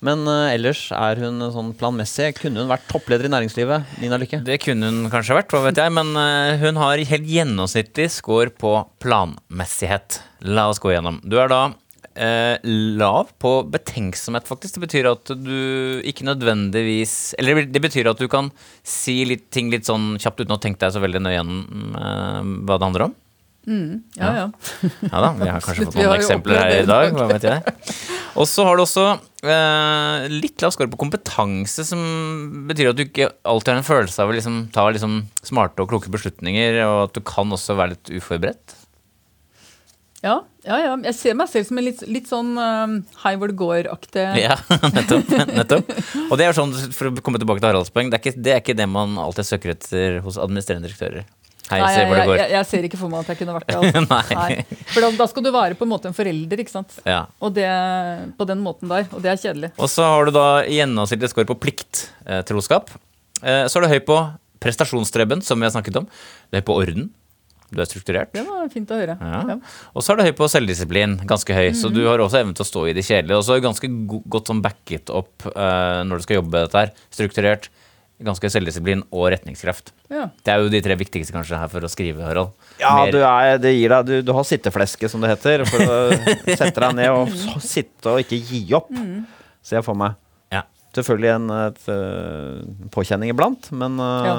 Speaker 2: Men uh, ellers er hun sånn planmessig. Kunne hun vært toppleder i næringslivet, Nina Lykke?
Speaker 3: Det kunne hun kanskje vært, hva vet jeg, men uh, hun har helt gjennomsnittlig score på planmessighet. La oss gå igjennom. Du er da uh, lav på betenksomhet, faktisk. Det betyr at du ikke nødvendigvis Eller det betyr at du kan si litt, ting litt sånn kjapt uten å tenke deg så veldig nøye gjennom eh, hva det handler om.
Speaker 4: Ja, ja.
Speaker 3: Ja da, vi har kanskje fått noen eksempler her i dag. Hva vet jeg. Og så har du også eh, litt lav score på kompetanse, som betyr at du ikke alltid har en følelse av å liksom, ta liksom smarte og kloke beslutninger, og at du kan også være litt uforberedt.
Speaker 4: Ja, ja, ja. Jeg ser meg selv som en litt, litt sånn hvor det går-aktig
Speaker 3: Ja, nettopp, nettopp. Og det er sånn, for å komme tilbake til Haralds poeng, det er, ikke, det er ikke det man alltid søker etter hos administrerende direktører. Hei,
Speaker 4: Nei, jeg, jeg, jeg, jeg ser ikke for meg at jeg kunne vært det. Altså.
Speaker 3: Nei.
Speaker 4: For da, da skal du være på en måte en forelder, ikke sant.
Speaker 3: Ja.
Speaker 4: Og det, på den måten der. Og det er kjedelig.
Speaker 3: Og så har du da gjennomsnittlig score på plikttroskap. Eh, så er du høy på prestasjonsstreben, som vi har snakket om. Du er høy på orden. Du er strukturert.
Speaker 4: Det var fint å høre.
Speaker 3: Ja.
Speaker 4: Ja.
Speaker 3: Og så er du høy på selvdisiplin, ganske høy. Så
Speaker 4: Mhm.
Speaker 3: du har også evnen til å stå i det kjedelige. Og så er du ganske go godt sånn backet opp eh, når du skal jobbe med dette her. Strukturert, ganske selvdisiplin og retningskraft.
Speaker 4: Ja.
Speaker 3: Det er jo de tre viktigste kanskje her for å skrive, Harald.
Speaker 2: Ja,
Speaker 3: Mer-
Speaker 2: du, er, det gir deg, du, du har sittefleske, som det heter. For å sette deg ned og så sitte og ikke gi opp, ser jeg for meg.
Speaker 3: Ja.
Speaker 2: Selvfølgelig en et, et, påkjenning iblant, men uh,
Speaker 4: Ja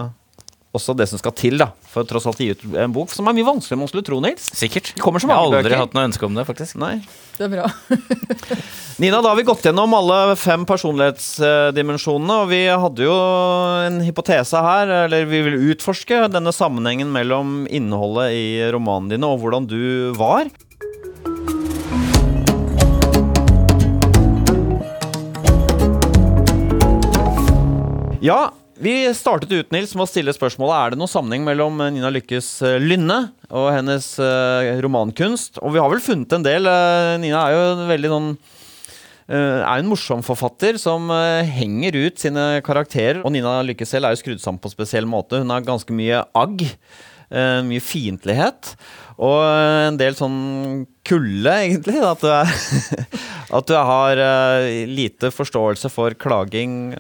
Speaker 2: også det som skal til da, for tross alt gi ut en bok som er mye vanskeligere enn man skulle tro, Nils.
Speaker 3: Sikkert.
Speaker 2: Det kommer så mange
Speaker 3: Jeg har aldri
Speaker 2: bøker.
Speaker 3: hatt noe ønske om det, faktisk.
Speaker 2: Nei.
Speaker 4: Det er bra.
Speaker 2: Nina, da har vi gått gjennom alle fem personlighetsdimensjonene, og vi hadde jo en hypotese her, eller vi vil utforske denne sammenhengen mellom innholdet i romanene dine og hvordan du var. Ja, vi startet ut Nils, med å stille spørsmålet Er det noen sammenheng mellom eh, Nina Lykkes eh, lynne og hennes eh, romankunst. Og vi har vel funnet en del. Nina er jo en veldig sånn er en morsom forfatter som henger ut sine karakterer. Og Nina Lykke selv er jo skrudd sammen på en spesiell måte. Hun har ganske mye agg. mye fiendtlighet. Og en del sånn kulde, egentlig. At du, er, at du har lite forståelse for klaging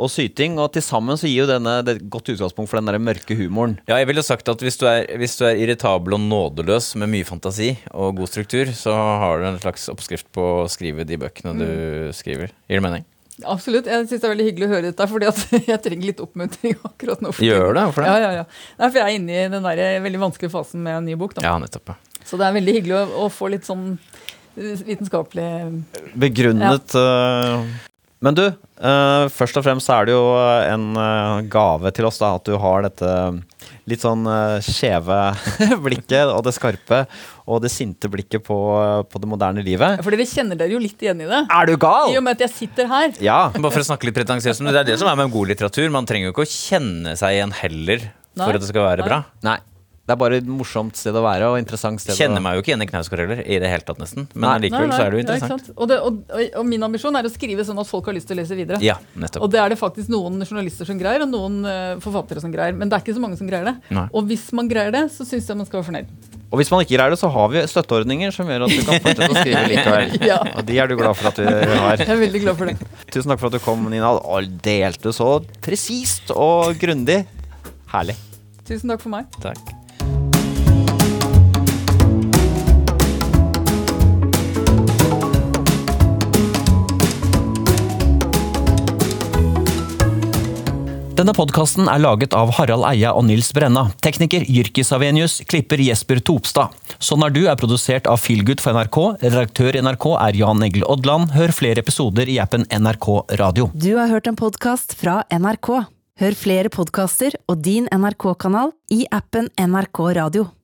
Speaker 2: og syting. Og til sammen så gir jo denne det er et godt utgangspunkt for den der mørke humoren.
Speaker 3: Ja, jeg ville sagt at hvis du, er, hvis du er irritabel og nådeløs med mye fantasi og god struktur, så har du en slags oppskrift på å skrive de bøkene du skriver. Gir det mening?
Speaker 4: Absolutt. Jeg syns det er veldig hyggelig å høre dette, fordi jeg trenger litt oppmuntring akkurat nå. for
Speaker 3: Gjør det? Hvorfor det?
Speaker 4: Ja, ja, ja. Nei, for jeg er inne i den der veldig vanskelige fasen med en ny bok. Da.
Speaker 3: Ja, nettopp. ja.
Speaker 4: Så det er veldig hyggelig å, å få litt sånn eh, vitenskapelig
Speaker 2: Begrunnet øh, Men du, uh, først og fremst er det jo en uh, gave til oss da, at du har dette litt sånn uh, skjeve blikket og det skarpe og det sinte blikket på, på det moderne livet.
Speaker 4: For dere kjenner dere jo litt igjen i det.
Speaker 2: Er du gal?!
Speaker 4: I og med at jeg sitter her.
Speaker 2: Ja.
Speaker 3: Bare for å snakke litt pretensiøst, men det er det som er med god litteratur. Man trenger jo ikke å kjenne seg igjen heller
Speaker 4: Nei.
Speaker 3: for at det skal være
Speaker 4: Nei.
Speaker 3: bra.
Speaker 2: Nei. Det er bare et morsomt sted å være og interessant sted
Speaker 3: Kjenner
Speaker 2: å
Speaker 3: meg jo ikke igjen i Knausgård heller, i det hele tatt nesten. Men
Speaker 2: Nei.
Speaker 3: allikevel så er det jo interessant.
Speaker 4: Ja, og, det, og, og, min ambisjon er å skrive sånn at folk har lyst til å lese videre.
Speaker 3: Ja, nettopp.
Speaker 4: Og det er det faktisk noen journalister som greier, og noen uh, forfattere som greier. Men det er ikke så mange som greier det.
Speaker 3: Nei.
Speaker 4: Og hvis man greier det, så syns jeg man skal være fornøyd.
Speaker 2: Og hvis man ikke greier det, så har vi støtteordninger som gjør at du kan fortsette å skrive likevel.
Speaker 4: Ja.
Speaker 2: Og de er du glad for at du har.
Speaker 4: Jeg er veldig glad for det.
Speaker 2: Tusen takk for at du kom, Nina, og delte så presist og grundig. Herlig.
Speaker 4: Tusen takk for meg.
Speaker 3: Takk.
Speaker 2: Denne podkasten er laget av Harald Eia og Nils Brenna. Tekniker Jyrki Savenius, klipper Jesper Topstad. Sånn er du er produsert av Feelgood for NRK. Redaktør i NRK er Jan Egil Odland. Hør flere episoder i appen NRK Radio.
Speaker 1: Du har hørt en podkast fra NRK. Hør flere podkaster og din NRK-kanal i appen NRK Radio.